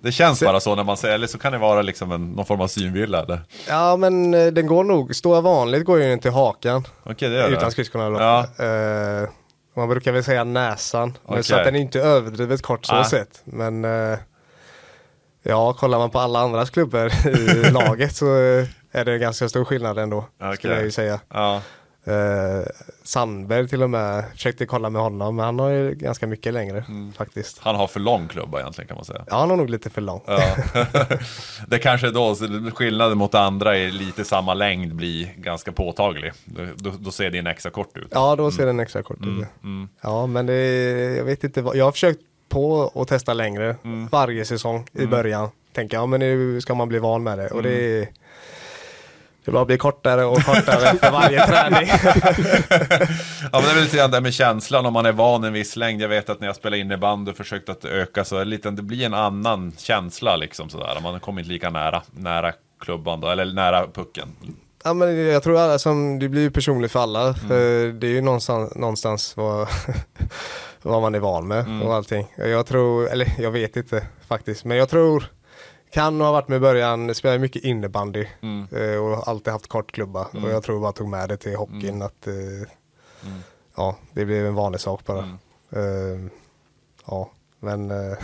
Det känns Så- bara så när man säger, eller så kan det vara liksom en, någon form av synvilla eller? ja men eh, den går nog, står jag vanligt går ju den till hakan. Okej, det gör det. Utan skridskorna. Ja. Eh, man brukar väl säga näsan. Okej. Så att den är inte överdrivet kort så Nej. sett. Men eh, Ja, kollar man på alla andras klubbar i laget så eh, är det ganska stor skillnad ändå. Okej. Skulle jag ju säga. Ja. Eh, Sandberg till och med, försökte kolla med honom, men han har ju ganska mycket längre faktiskt. Han har för lång klubba egentligen kan man säga. Ja, han har nog lite för lång. Ja. det kanske då, skillnaden mot andra är lite samma längd blir ganska påtaglig. Då, då, ser din extra kort ut. Ja, då ser den extra kort ut. Ja, men det, jag vet inte vad, jag har försökt på att testa längre varje säsong i början. Tänker jag, men nu ska man bli van med det och det det bara blir kortare och kortare för varje träning. Ja men det är väl lite grann det med känslan om man är van en viss längd. Jag vet att när jag spelar innebandy och försökt att öka så är det, lite, det blir en annan känsla liksom sådär. Man kommer inte lika nära, nära klubban då, eller nära pucken. Ja men jag tror alla som, det blir ju personligt för alla. För det är ju någonstans, någonstans vad, vad man är van med och allting. Jag tror, eller jag vet inte faktiskt, men jag tror kan ha varit med i början, spelade mycket innebandy eh, och alltid haft kort klubba. Och jag tror bara tog med det till hockeyn att eh, ja, det blev en vanlig sak bara. Eh, ja, men eh,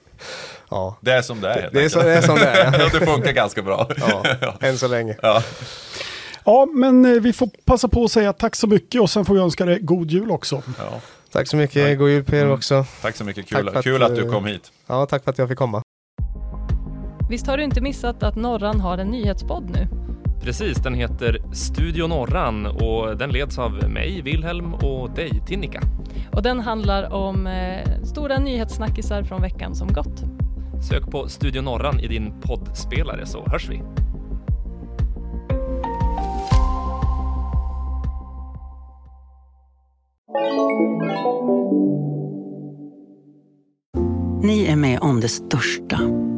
ja. Det är som det är Det är, så, det är som det är. Ja, det funkar ganska bra. Ja, än så länge. Ja. Ja, men vi får passa på att säga tack så mycket och sen får vi önska dig god jul också. Ja. Tack så mycket, god jul på er också. Tack så mycket, Tack kul, för att, kul att du kom hit. Ja, tack för att jag fick komma. Visst har du inte missat att Norran har en nyhetspodd nu? Precis, den heter Studio Norran och den leds av mig, Wilhelm och dig, Tinnika. Och den handlar om eh, stora nyhetssnackisar från veckan som gått. Sök på Studio Norran i din poddspelare så hörs vi. Ni är med om det största.